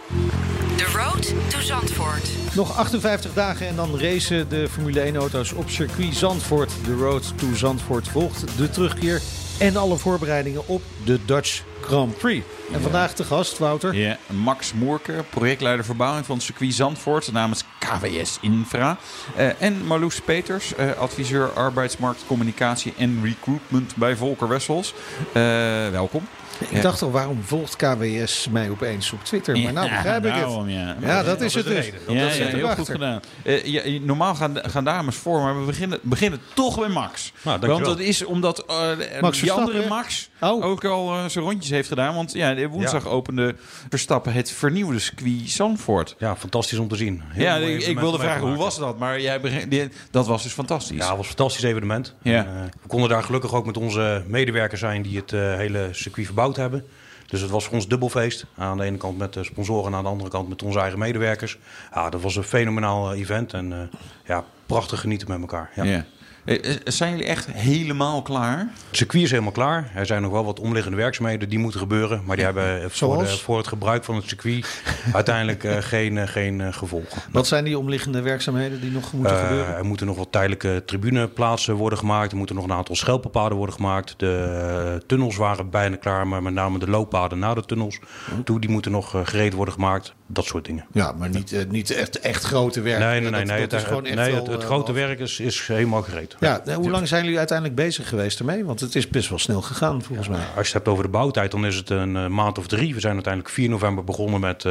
The Road to Zandvoort. Nog 58 dagen en dan racen de Formule 1-auto's op circuit Zandvoort. De Road to Zandvoort volgt de terugkeer en alle voorbereidingen op de Dutch Grand Prix. En vandaag de gast, Wouter. Ja, Max Moerke, projectleider verbouwing van circuit Zandvoort namens KWS Infra. Eh, en Marloes Peters, eh, adviseur arbeidsmarkt, communicatie en recruitment bij Volker Wessels. Eh, welkom. Ik dacht al, waarom volgt KWS mij opeens op Twitter? Maar nou begrijp ik het. ja. Ja, dat is het dus. Ja, Dat ja, heel erachter. goed gedaan. Eh, ja, normaal gaan, gaan dames voor, maar we beginnen, beginnen toch bij Max. Nou, want dat is omdat eh, Max die andere Max Oh. ook al eh, zijn rondjes heeft gedaan. Want ja, de woensdag opende Verstappen het vernieuwde circuit Zandvoort. Ja, fantastisch om te zien. Heel ja, ik, wilde vragen, hoe was dat? Maar jij begint, dat was dus fantastisch. Ja, het was een fantastisch evenement. Ja. En, eh, we konden daar gelukkig ook met onze medewerkers zijn die het eh, hele circuit verbouwd hebben. Dus het was voor ons dubbelfeest. Aan de ene kant met de sponsoren en aan de andere kant met onze eigen medewerkers. Ja, dat was een fenomenaal event en ja, prachtig genieten met elkaar. Ja. Ja. Eh, eh, Zijn jullie echt helemaal klaar? Het circuit is helemaal klaar. Er zijn nog wel wat omliggende werkzaamheden die moeten gebeuren. Maar die hebben voor, de, Zoals? voor het gebruik van het circuit uiteindelijk eh, geen, geen eh, gevolgen. Wat zijn die omliggende werkzaamheden die nog moeten Eh, gebeuren? er moeten nog wat tijdelijke tribuneplaatsen worden gemaakt. Er moeten nog een aantal schelpenpaden worden gemaakt. De tunnels waren bijna klaar, maar met name de looppaden naar de tunnels toe, die moeten nog gereed worden gemaakt. Dat soort dingen. Ja, maar niet, eh, niet echt, echt grote werk. Nee, nee, Dat- nee. nee, dat het, is gewoon echt nee, wel, het, het eh, grote werk is, is helemaal gereed. Ja, hoe lang zijn jullie uiteindelijk bezig geweest ermee? Want het is best wel snel gegaan, volgens mij. Als je het hebt over de bouwtijd, dan is het een eh, maand of drie. We zijn uiteindelijk 4 november begonnen met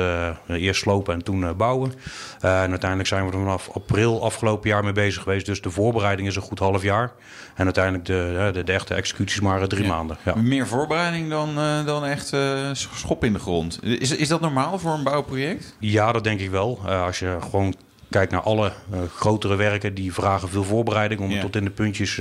eerst slopen en toen bouwen. En uiteindelijk zijn we er vanaf april afgelopen jaar mee bezig geweest. Dus de voorbereiding is een goed half jaar. En uiteindelijk de, de, de echte executies maar drie maanden. Ja. Meer voorbereiding dan, eh, dan echt eh, schop in de grond. Is, is dat normaal voor een bouwproject? Ja, dat denk ik wel. Eh, als je gewoon kijkt naar alle grotere werken, die vragen veel voorbereiding om Ja. het tot in de puntjes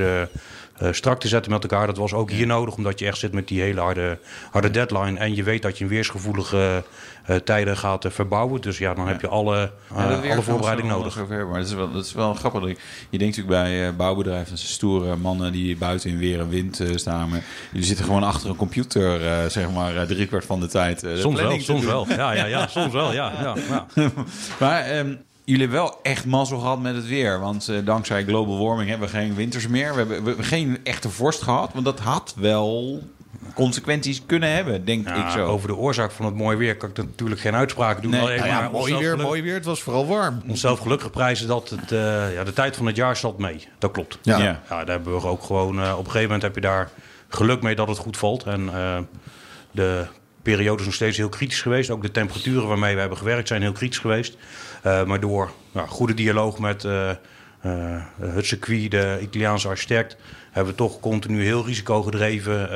eh, strak te zetten met elkaar. Dat was ook hier nodig, omdat je echt zit met die hele harde, harde deadline. En je weet dat je in weersgevoelige eh, tijden gaat eh, verbouwen. Dus ja, dan heb je alle, alle voorbereiding nodig. maar dat is wel, dat is wel grappig. Je denkt natuurlijk bij bouwbedrijven, dat zijn stoere mannen die buiten in weer en wind staan. Maar jullie zitten gewoon achter een computer, zeg maar, driekwart van de tijd. Soms wel, soms doen. wel. Ja, ja, ja, soms wel. Ja, ja, ja. maar ehm, jullie hebben wel echt mazzel gehad met het weer. Want eh, dankzij global warming hebben we geen winters meer. We hebben, we hebben geen echte vorst gehad. Want dat had wel consequenties kunnen hebben, denk Ja, ik zo. Over de oorzaak van het mooie weer kan ik natuurlijk geen uitspraken doen. Nee. Nou ja, maar mooi weer, geluk- mooi weer. Het was vooral warm. Onszelf gelukkig prijzen dat het, eh, ja, de tijd van het jaar zat mee. Dat klopt. Ja. Ja. Ja, daar hebben we ook gewoon. eh, op een gegeven moment heb je daar geluk mee dat het goed valt. En eh, de periode is nog steeds heel kritisch geweest. Ook de temperaturen waarmee we hebben gewerkt zijn heel kritisch geweest. Eh, maar door ja, goede dialoog met eh, eh, het circuit, de Italiaanse architect, hebben we toch continu heel risicogedreven.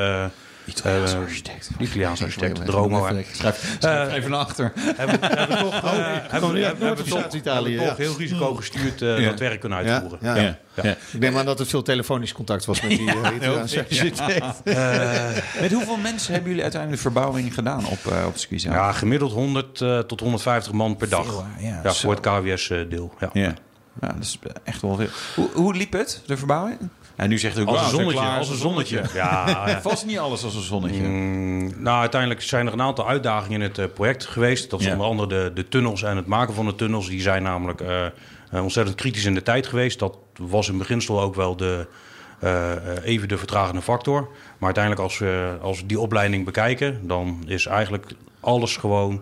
Eh Italiaanse eh, architect. Italiaanse architect, Dromo. hè. Schrijf, schrijf even naar achter. Hebben, hebben toch, eh, hebben, ja, we toch, Zuid-Italië, hebben we toch ja. heel risicogestuurd eh Ja. dat werk kunnen Ja, uitvoeren. ja. Ja. Ja. Ik neem aan dat er veel telefonisch contact was met die uh, Italiaanse architect. Met hoeveel mensen hebben jullie uiteindelijk verbouwing gedaan op, eh op het? Ja, gemiddeld 100 eh, tot 150 man per dag. Veel? Ja, ja, voor het KWS-deel. ja. Ja. ja, dat is echt wel veel. Hoe, hoe liep het, de verbouwing? En nu zegt u ook Als "Wauw, een zonnetje. klaar, Als een zonnetje. Ja. Vast niet alles als een zonnetje. Mm, nou, uiteindelijk zijn er een aantal uitdagingen in het eh, project geweest. Dat is onder andere de, de tunnels en het maken van de tunnels. Die zijn namelijk eh, eh, ontzettend kritisch in de tijd geweest. Dat was in beginsel ook wel de, even de vertragende factor. Maar uiteindelijk als we, als we die opleiding bekijken... dan is eigenlijk alles gewoon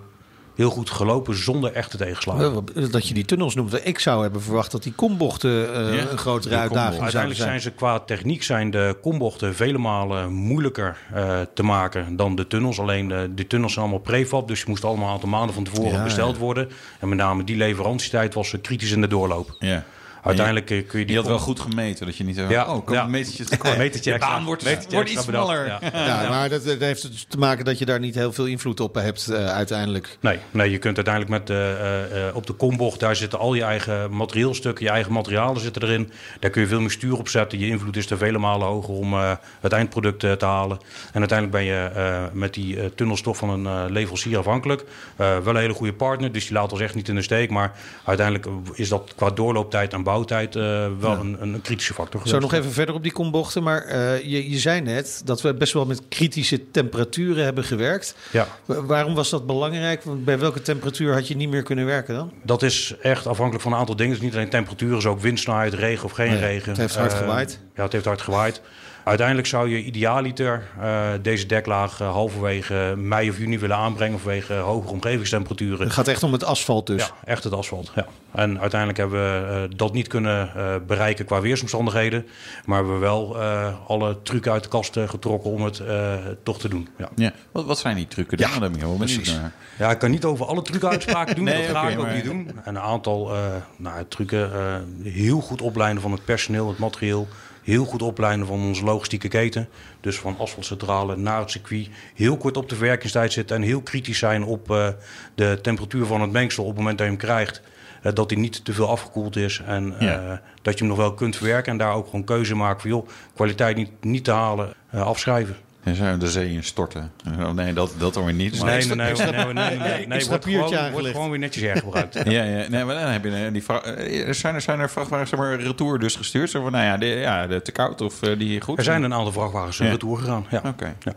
heel goed gelopen zonder echte tegenslagen. Dat je die tunnels noemt. Ik zou hebben verwacht dat die kombochten eh, Ja, een grotere uitdaging zouden Uiteindelijk zijn. zijn ze qua techniek zijn de kombochten vele malen moeilijker eh, te maken dan de tunnels. Alleen eh, de tunnels zijn allemaal prefab, dus je moest allemaal een aantal maanden van tevoren Ja, besteld worden. En met name die leverantietijd was eh, kritisch in de doorloop. Ja. Uiteindelijk eh, kun je Die die had wel goed gemeten, dat je niet... eh, Ja, oh, kom ja. een metertje tekort. Metertje De extra. baan wordt, Metertje wordt iets smaller. ja. Ja, maar dat, dat heeft dus te maken dat je daar niet heel veel invloed op hebt eh, uiteindelijk. Nee, nee, je kunt uiteindelijk met de, eh, eh, op de kombocht, daar zitten al je eigen materieelstukken, je eigen materialen zitten erin. Daar kun je veel meer stuur op zetten. Je invloed is er vele malen hoger om eh, het eindproduct eh, te halen. En uiteindelijk ben je eh, met die eh, tunnelstof van een eh, leverancier afhankelijk. Eh, wel een hele goede partner, dus die laat ons echt niet in de steek. Maar uiteindelijk is dat qua doorlooptijd en bouwtijd eh, wel een, een kritische factor Zo geweest. nog even verder op die kombochten. Maar eh, je, je zei net dat we best wel met kritische temperaturen hebben gewerkt. Ja. Wa- Waarom was dat belangrijk? Want Bij welke temperatuur had je niet meer kunnen werken dan? Dat is echt afhankelijk van een aantal dingen. Het is niet alleen temperatuur, is ook windsnelheid, regen of geen Nee, regen. het heeft hard Eh, gewaaid. Ja, het heeft hard gewaaid. Uiteindelijk zou je idealiter eh, deze deklaag eh, halverwege mei of juni willen aanbrengen vanwege hogere omgevingstemperaturen. Het gaat echt om het asfalt dus. Ja, echt het asfalt. Ja. En uiteindelijk hebben we eh, dat niet kunnen eh, bereiken qua weersomstandigheden. Maar hebben we wel eh, alle trucken uit de kast getrokken om het eh, toch te doen. Ja. Ja. Wat, wat zijn die trucken? Daar ben ik heel benieuwd naar. Ja, ik kan niet over alle trucuitspraken doen. Nee, dat ga ik ook maar- niet doen. En een aantal eh nou, trucken. eh, heel goed opleiden van het personeel, het materieel. Heel goed opleiden van onze logistieke keten. Dus van asfaltcentrale naar het circuit. Heel kort op de verwerkingstijd zitten. En heel kritisch zijn op eh, de temperatuur van het mengsel op het moment dat je hem krijgt. eh, dat hij niet te veel afgekoeld is. En eh, Ja. dat je hem nog wel kunt verwerken. En daar ook gewoon keuze maken van joh, kwaliteit niet, niet te halen, afschrijven. En zou je de zee in storten. Oh, nee, dat, dat dan weer niet. Maar Nee, nee, nee, nee, nee, nee, nee, nee, extra wordt gewoon, wordt gewoon weer netjes hergebruikt. Ja, ja, nee, maar dan heb je eh, die eh, zijn er zijn er vrachtwagens zeg maar retour dus gestuurd. Zo van, nou ja, de, ja, de te koud of eh, die goed. Er zijn een aantal vrachtwagens Ja. retour gegaan. Ja. Oké. Ja.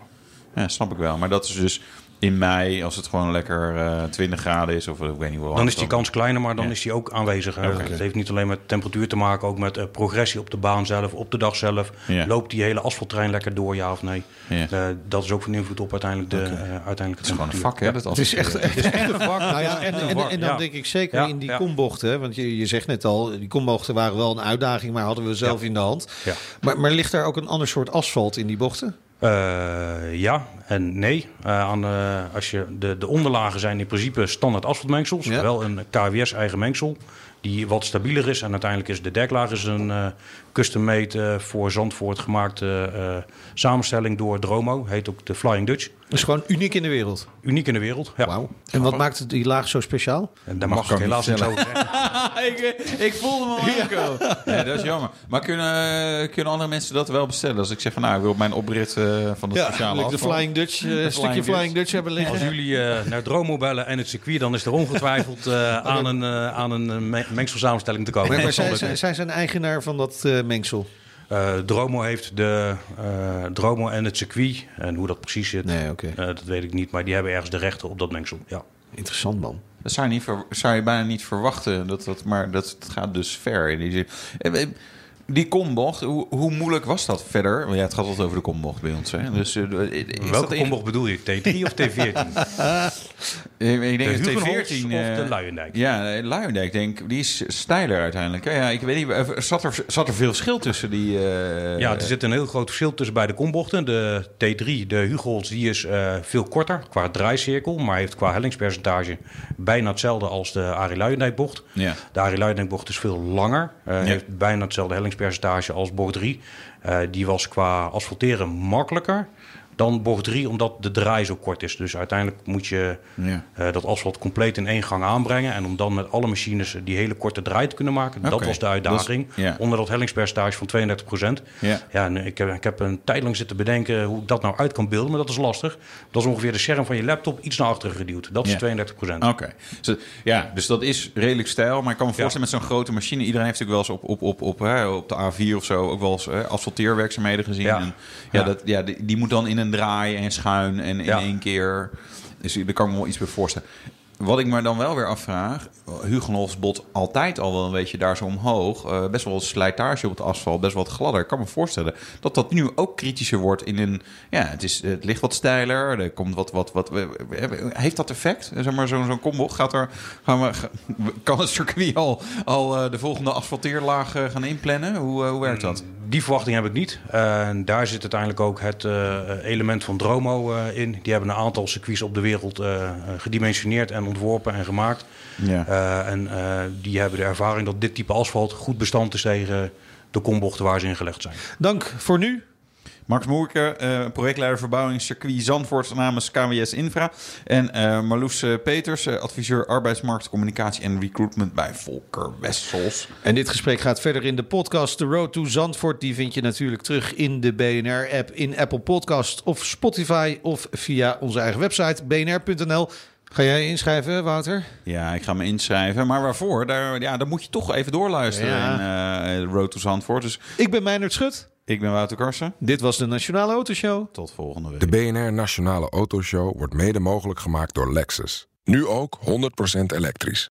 Ja, snap ik wel. Maar dat is dus in mei, als het gewoon lekker eh 20 graden is, of ik weet niet hoe Dan is die kans kleiner, maar dan Ja. is die ook aanwezig. Het heeft niet alleen met temperatuur te maken, ook met eh, progressie op de baan zelf, op de dag zelf. Ja. Loopt die hele asfalttrein lekker door, ja of nee? Ja. Eh, dat is ook van invloed op uiteindelijk de, eh, uiteindelijke Het is gewoon een vak, hè? Dat Het is echt, het is echt een vak. Nou ja, en, en, dan ja. denk ik zeker Ja, in die ja. kombochten. hè, Want je, je zegt net al, die kombochten waren wel een uitdaging, maar hadden we zelf Ja. in de hand. Ja. Maar, maar ligt daar ook een ander soort asfalt in die bochten? Eh, ja en nee. Eh, aan, eh, als je de, de onderlagen zijn in principe standaard asfaltmengsels. Ja. Wel een KWS eigen mengsel. Die wat stabieler is. En uiteindelijk is de deklaag is een custom-made eh, voor Zandvoort gemaakte eh, samenstelling door Dromo. Heet ook de Flying Dutch. Dat is gewoon uniek in de wereld. Uniek in de wereld. Ja. Wauw. En wat maakt het die laag zo speciaal? En daar Mag mag, ik helaas niet over zeggen. ik, ik voelde me al aankomen. Ja, dat is jammer. Maar kunnen, kunnen andere mensen dat wel bestellen? Als ik zeg van nou, ik wil op mijn oprit eh, van de speciale leuk de. Flying Dutch, eh, een stukje Flying Flying Dutch. Hebben liggen. Als jullie eh, naar Dromo bellen en het circuit, dan is er ongetwijfeld eh, aan een, eh, aan een eh, me- mengselsamenstelling te komen. Maar, zij, zij, zij zijn eigenaar van dat eh, mengsel. Eh, Dromo heeft de eh, Dromo en het circuit. En hoe dat precies zit, Nee, oké. eh, dat weet ik niet. Maar die hebben ergens de rechten op dat mengsel. Ja. Interessant man. Dat zou je, niet ver- zou je bijna niet verwachten. Dat, dat, maar dat, het gaat dus ver. in Die, zin. Die kombocht, hoe, hoe moeilijk was dat verder? Want ja, het gaat altijd over de kombocht bij ons. Hè? Dus, eh, is dat Welke in- kombocht bedoel je? T3 of T14? Eh, Ik denk De dat Hugenholz T14... of eh, de Luijendijk? Ja, eh, Luijendijk, denk ik, die is steiler uiteindelijk. Ja, ik weet niet, zat er, zat er veel verschil tussen die... eh, Ja, er zit een heel groot verschil tussen beide kombochten. De T3, de Hugols, die is eh, veel korter qua draaicirkel, maar heeft qua hellingspercentage bijna hetzelfde als de Arie Luijendijk-bocht. Ja. De Arie Luijendijk-bocht is veel langer, eh, Ja. heeft bijna hetzelfde hellingspercentage als bocht 3. Eh, die was qua asfalteren makkelijker dan bocht 3, omdat de draai zo kort is. Dus uiteindelijk moet je Ja. eh, dat asfalt compleet in één gang aanbrengen. En om dan met alle machines die hele korte draai te kunnen maken, dat was de uitdaging. ja. Onder dat hellingspercentage van 32 procent. Ja. Ja, en ik, heb, ik heb een tijd lang zitten bedenken hoe ik dat nou uit kan beelden, maar dat is lastig. Dat is ongeveer de scherm van je laptop iets naar achteren geduwd. Dat is Ja. 32 procent. Oké. Dus, ja, dus dat is redelijk stijl. Maar ik kan me voorstellen met zo'n grote machine... Iedereen heeft natuurlijk wel eens op, op, op, op, hè, op de A4 of zo... ook wel eens hè, asfalteerwerkzaamheden gezien. Ja. En, ja, Ja. Dat, ja die, die moet dan in een draai en schuin en in Ja. één keer... Dus daar kan ik me wel iets bij voorstellen. Wat ik me dan wel weer afvraag... Hugenholz bot altijd al wel een beetje daar zo omhoog. Eh, best wel wat slijtage op het asfalt, best wel wat gladder. Ik kan me voorstellen dat dat nu ook kritischer wordt in een... Ja, het, is, het ligt wat steiler, er komt wat... wat, wat heeft dat effect? Zeg maar zo'n zo'n kombocht, gaat er, gaan we, kan het circuit al, al eh, de volgende asfalteerlaag eh, gaan inplannen? Hoe, eh, hoe werkt dat? Die verwachting heb ik niet. Eh, En daar zit uiteindelijk ook het eh, element van Dromo eh, in. Die hebben een aantal circuits op de wereld eh, eh, gedimensioneerd en ontworpen en gemaakt. Ja. Eh, en eh, die hebben de ervaring dat dit type asfalt goed bestand is tegen de kombochten waar ze in gelegd zijn. Dank voor nu. Max Moerke, eh, projectleider verbouwing circuit Zandvoort namens KWS Infra. En eh Marloes Peters, adviseur arbeidsmarkt, communicatie en recruitment bij Volker Wessels. En dit gesprek gaat verder in de podcast The Road to Zandvoort. Die vind je natuurlijk terug in de BNR-app, in Apple Podcast of Spotify... of via onze eigen website bnr.nl. Ga jij inschrijven, Wouter? Ja, ik ga me inschrijven. Maar waarvoor? Daar, ja, dan moet je toch even doorluisteren Ja. in eh, Road to Zandvoort. Dus Ik ben Meijnerd Schut. ik ben Wouter Karsen. Dit was de Nationale Autoshow. Tot volgende week. De BNR Nationale Autoshow wordt mede mogelijk gemaakt door Lexus. Nu ook 100% elektrisch.